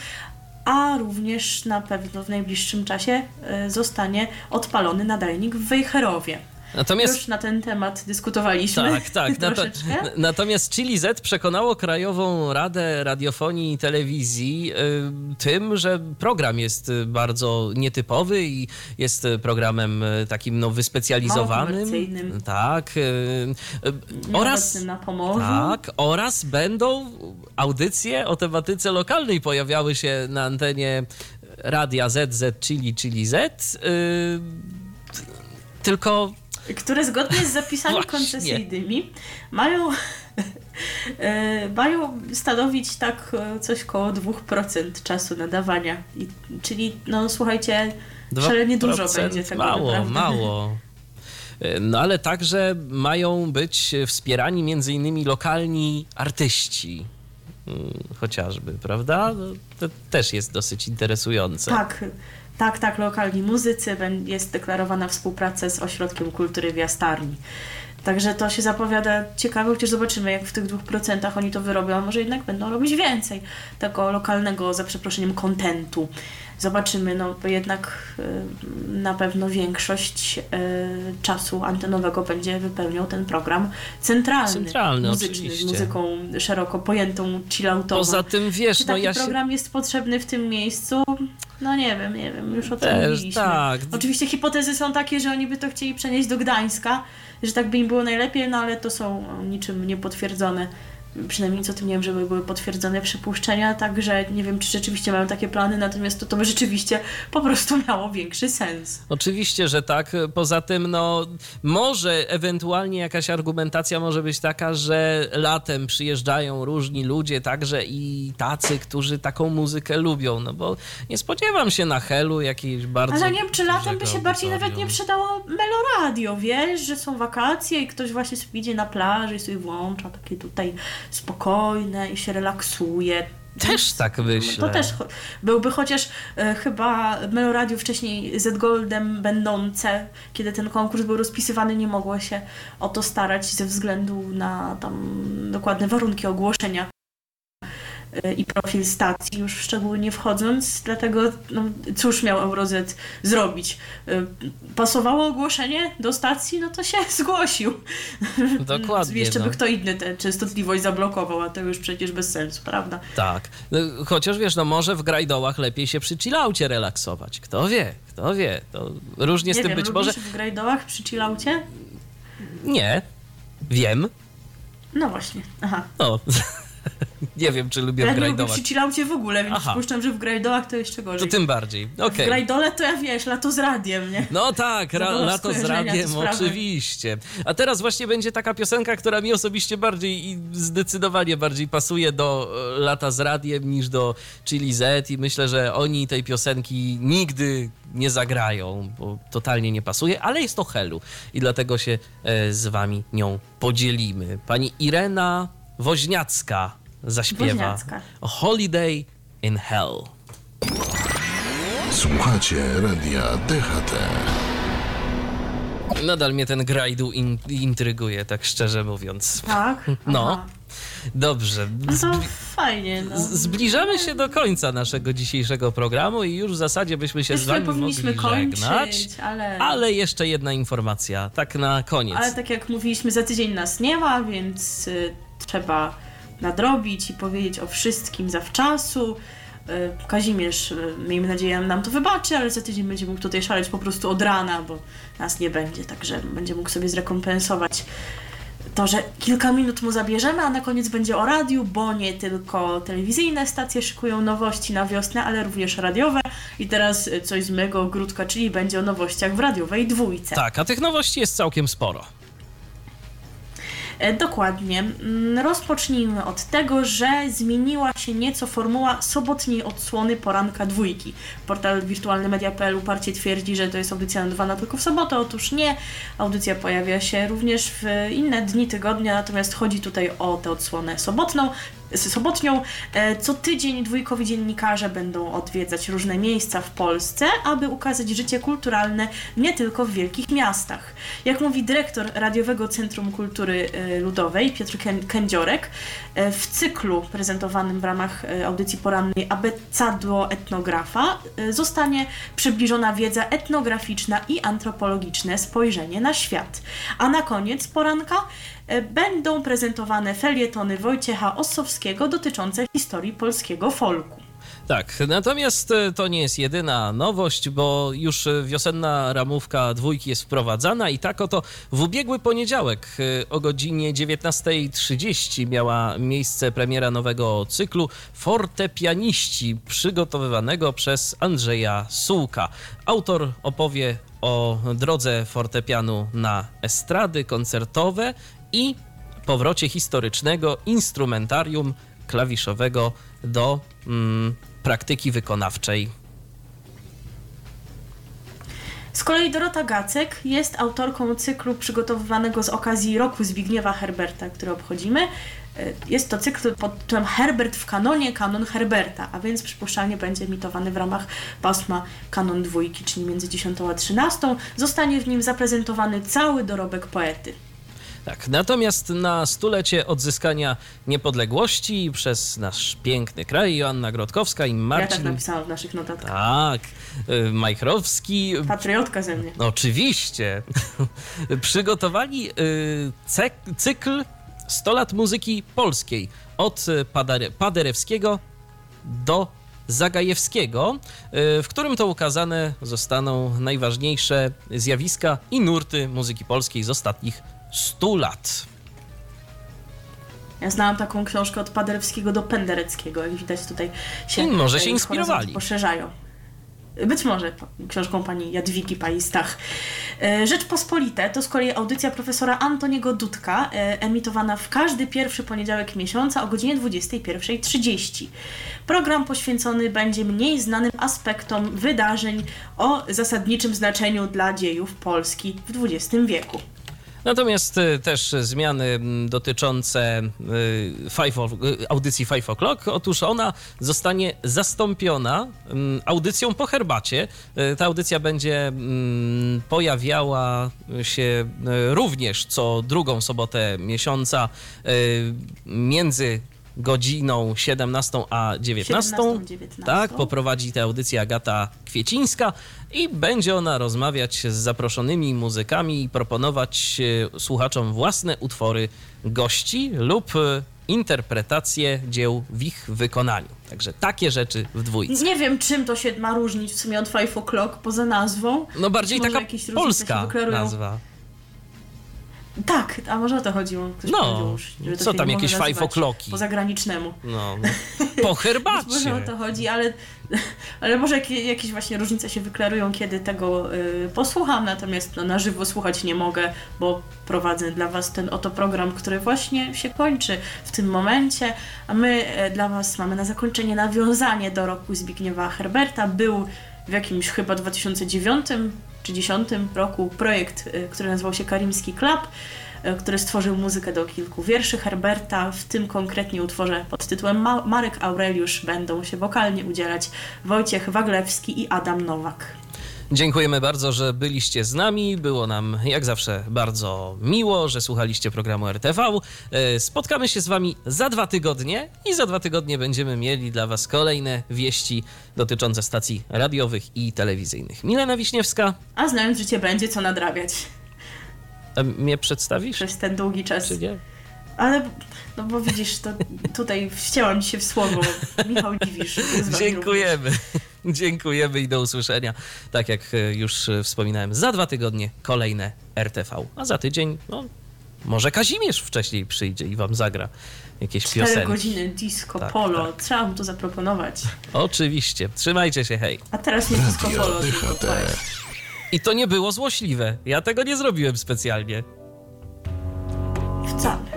a również na pewno w najbliższym czasie e, zostanie odpalony nadajnik w Wejherowie. Natomiast Już na ten temat dyskutowaliśmy. Tak, tak. Nato, natomiast Chili Z przekonało Krajową Radę Radiofonii i Telewizji y, tym, że program jest bardzo nietypowy i jest programem y, takim no, wyspecjalizowanym. Tak. Y, oraz, na Pomorzu. tak, oraz będą audycje o tematyce lokalnej pojawiały się na antenie Radia ZZ Chili Chili Z. Y, tylko które zgodnie z zapisami Właśnie. koncesyjnymi mają, e, mają stanowić tak e, coś koło 2% czasu nadawania. I, czyli, no słuchajcie, szalenie dużo 2% będzie tego Mało, naprawdę. mało. No ale także mają być wspierani między innymi lokalni artyści. Mm, Chociażby, prawda? No, To też jest dosyć interesujące. Tak, tak, tak, lokalni muzycy, jest deklarowana współpraca z Ośrodkiem Kultury w Jastarni. Także to się zapowiada ciekawe, chociaż zobaczymy, jak w tych dwóch procentach oni to wyrobią, a może jednak będą robić więcej tego lokalnego, za przeproszeniem, kontentu. Zobaczymy, no bo jednak y, na pewno większość y, czasu antenowego będzie wypełniał ten program centralny, Centralny, muzyczny, oczywiście. z muzyką szeroko pojętą, chilloutową. Poza tym wiesz, Czy no taki ja się... program jest potrzebny w tym miejscu? No nie wiem, nie wiem, już o tym Też, mówiliśmy. tak. Oczywiście hipotezy są takie, że oni by to chcieli przenieść do Gdańska, że tak by im było najlepiej, no ale to są niczym niepotwierdzone. Przynajmniej nic o tym nie wiem, żeby były potwierdzone przypuszczenia, także nie wiem, czy rzeczywiście mają takie plany, natomiast to, to by rzeczywiście po prostu miało większy sens. Oczywiście, że tak. Poza tym, no, może ewentualnie jakaś argumentacja może być taka, że latem przyjeżdżają różni ludzie, także i tacy, którzy taką muzykę lubią, no bo nie spodziewam się na Helu jakiejś bardzo. Ale nie wiem, czy latem by się bardziej nawet nie przydało meloradio, wiesz, że są wakacje i ktoś właśnie sobie idzie na plaży i sobie włącza takie tutaj spokojne i się relaksuje. Też tak myślę. To też byłby chociaż e, chyba Meloradio wcześniej Z Goldem będące, kiedy ten konkurs był rozpisywany, nie mogło się o to starać ze względu na tam dokładne warunki ogłoszenia i profil stacji, już szczególnie wchodząc, dlatego no, cóż miał Eurozet zrobić? E, Pasowało ogłoszenie do stacji, no to się zgłosił. Dokładnie, Jeszcze no. by kto inny tę częstotliwość zablokował, a to już przecież bez sensu, prawda? Tak. No, chociaż wiesz, no może w grajdołach lepiej się przy chillaucie relaksować. Kto wie, kto wie. To różnie z nie tym wiem, być może. w grajdołach przy chillaucie? Nie. Wiem. No właśnie, aha. No. nie wiem, czy lubię Ja w nie lubię grajdołach. przy chillaucie w ogóle, więc Aha. przypuszczam, że w grajdołach to jeszcze To gorzej. tym bardziej. W Okej. grajdole to ja wiesz, lato z radiem, nie? No tak, ra, lato z radiem, oczywiście. A teraz właśnie będzie taka piosenka, która mi osobiście bardziej i zdecydowanie bardziej pasuje do e, lata z radiem niż do Chili Z i myślę, że oni tej piosenki nigdy nie zagrają, bo totalnie nie pasuje, ale jest to Helu i dlatego się e, z wami nią podzielimy. Pani Irena Woźniacka zaśpiewa. Holiday in Hell. Słuchacie radia DHT. Nadal mnie ten grajdu in, intryguje, tak szczerze mówiąc. Tak? No. Aha. Dobrze. No fajnie, no. z- zbliżamy się do końca naszego dzisiejszego programu i już w zasadzie byśmy się z Już sobie wami powinniśmy mogli kończyć, żegnać. ale... Ale jeszcze jedna informacja, tak na koniec. Ale tak jak mówiliśmy, za tydzień nas nie ma, więc y, trzeba nadrobić i powiedzieć o wszystkim zawczasu. Y, Kazimierz, y, miejmy nadzieję, nam to wybaczy, ale za tydzień będzie mógł tutaj szaleć po prostu od rana, bo nas nie będzie, także będzie mógł sobie zrekompensować to, że kilka minut mu zabierzemy, a na koniec będzie o radiu, bo nie tylko telewizyjne stacje szykują nowości na wiosnę, ale również radiowe. I teraz y, coś z mego ogródka, czyli będzie o nowościach w radiowej dwójce. Tak, a tych nowości jest całkiem sporo. E, Dokładnie. Mm, Rozpocznijmy od tego, że zmieniła się nieco formuła sobotniej odsłony poranka dwójki. Portal wirtualnymedia.pl uparcie twierdzi, że to jest audycja nadawana tylko w sobotę. Otóż nie. Audycja pojawia się również w inne dni tygodnia, natomiast chodzi tutaj o tę odsłonę sobotną. Sobotnią E, co tydzień dwójkowi dziennikarze będą odwiedzać różne miejsca w Polsce, aby ukazać życie kulturalne nie tylko w wielkich miastach. Jak mówi dyrektor Radiowego Centrum Kultury e, Ludowej Piotr Kę- Kędziorek, e, w cyklu prezentowanym w ramach audycji porannej Abecadło etnografa zostanie przybliżona wiedza etnograficzna i antropologiczne spojrzenie na świat. A na koniec poranka będą prezentowane felietony Wojciecha Ossowskiego dotyczące historii polskiego folku. Tak, natomiast e, to nie jest jedyna nowość, bo już e, wiosenna ramówka dwójki jest wprowadzana i tak oto w ubiegły poniedziałek e, o godzinie 19.30 miała miejsce premiera nowego cyklu Fortepianiści przygotowywanego przez Andrzeja Sułka. Autor opowie o drodze fortepianu na estrady koncertowe i powrocie historycznego instrumentarium klawiszowego do mm, praktyki wykonawczej. Z kolei Dorota Gacek jest autorką cyklu przygotowywanego z okazji roku Zbigniewa Herberta, który obchodzimy. E, Jest to cykl pod tytułem Herbert w kanonie, kanon Herberta, a więc przypuszczalnie będzie emitowany w ramach pasma kanon dwójki, czyli między 10 a 13. Zostanie w nim zaprezentowany cały dorobek poety. Tak, natomiast na stulecie odzyskania niepodległości przez nasz piękny kraj Joanna Grodkowska i Ja tak Marcin... napisałam w naszych notatkach. tak, y, Majchrowski Patriotka ze mnie. Oczywiście. Przygotowali y, cykl 100 lat muzyki polskiej od y, Padare- Paderewskiego do Zagajewskiego, w którym to ukazane zostaną najważniejsze zjawiska i nurty muzyki polskiej z ostatnich 100 lat. Ja znałam taką książkę od Paderewskiego do Pendereckiego, jak widać tutaj się I może e, się inspirowali. poszerzają. Być może książką pani Jadwigi Paistach. E, Rzeczpospolite to z kolei audycja profesora Antoniego Dudka, e, emitowana w każdy pierwszy poniedziałek miesiąca o godzinie 21.30. Program poświęcony będzie mniej znanym aspektom wydarzeń o zasadniczym znaczeniu dla dziejów Polski w XX wieku. Natomiast y, też zmiany dotyczące y, five o, y, audycji 5 o'clock. Otóż ona zostanie zastąpiona audycją po herbacie. Ta audycja będzie pojawiała się również co drugą sobotę miesiąca między godziną 17 a 19. 17, 19. Tak, poprowadzi tę audycję Agata Kwiecińska i będzie ona rozmawiać z zaproszonymi muzykami i proponować e, słuchaczom własne utwory gości lub e, interpretacje dzieł w ich wykonaniu. Także takie rzeczy w dwójce. Nie wiem, czym to się ma różnić w sumie od Five O'Clock poza nazwą. No bardziej taka polska nazwa. Tak, a może o to chodziło. Ktoś No, już, że co tam, jakieś o'clocki? Po zagranicznemu. No, po herbacie. Może o to chodzi, ale, ale może jakie, jakieś właśnie różnice się wyklarują, kiedy tego y, posłucham, natomiast no, na żywo słuchać nie mogę, bo prowadzę dla Was ten oto program, który właśnie się kończy w tym momencie, a my e, dla Was mamy na zakończenie nawiązanie do roku Zbigniewa Herberta. Był w jakimś chyba 2009 czy 2010 roku projekt, y, który nazywał się Karimski Club, y, który stworzył muzykę do kilku wierszy Herberta, w tym konkretnie utworze pod tytułem Ma- Marek Aureliusz będą się wokalnie udzielać Wojciech Waglewski i Adam Nowak. Dziękujemy bardzo, że byliście z nami. Było nam jak zawsze bardzo miło, że słuchaliście programu RTV. E, Spotkamy się z wami za dwa tygodnie i za dwa tygodnie będziemy mieli dla was kolejne wieści dotyczące stacji radiowych i telewizyjnych. Milena Wiśniewska, A znając życie będzie co nadrabiać e, mnie przedstawisz? przez ten długi czas. Czy nie? Ale, no bo widzisz, to tutaj wcięłam ci się w słowo. Michał Dziwisz. Dziękujemy. Dziękujemy i do usłyszenia. Tak jak e, już e, wspominałem, za dwa tygodnie kolejne RTV. A za tydzień, no, może Kazimierz wcześniej przyjdzie i wam zagra jakieś Cztery piosenki. godziny disco Tak, polo. tak. Trzeba mu to zaproponować. Oczywiście. Trzymajcie się, hej. A teraz nie disco Radio polo. tylko. I to nie było złośliwe. Ja tego nie zrobiłem specjalnie. Wcale.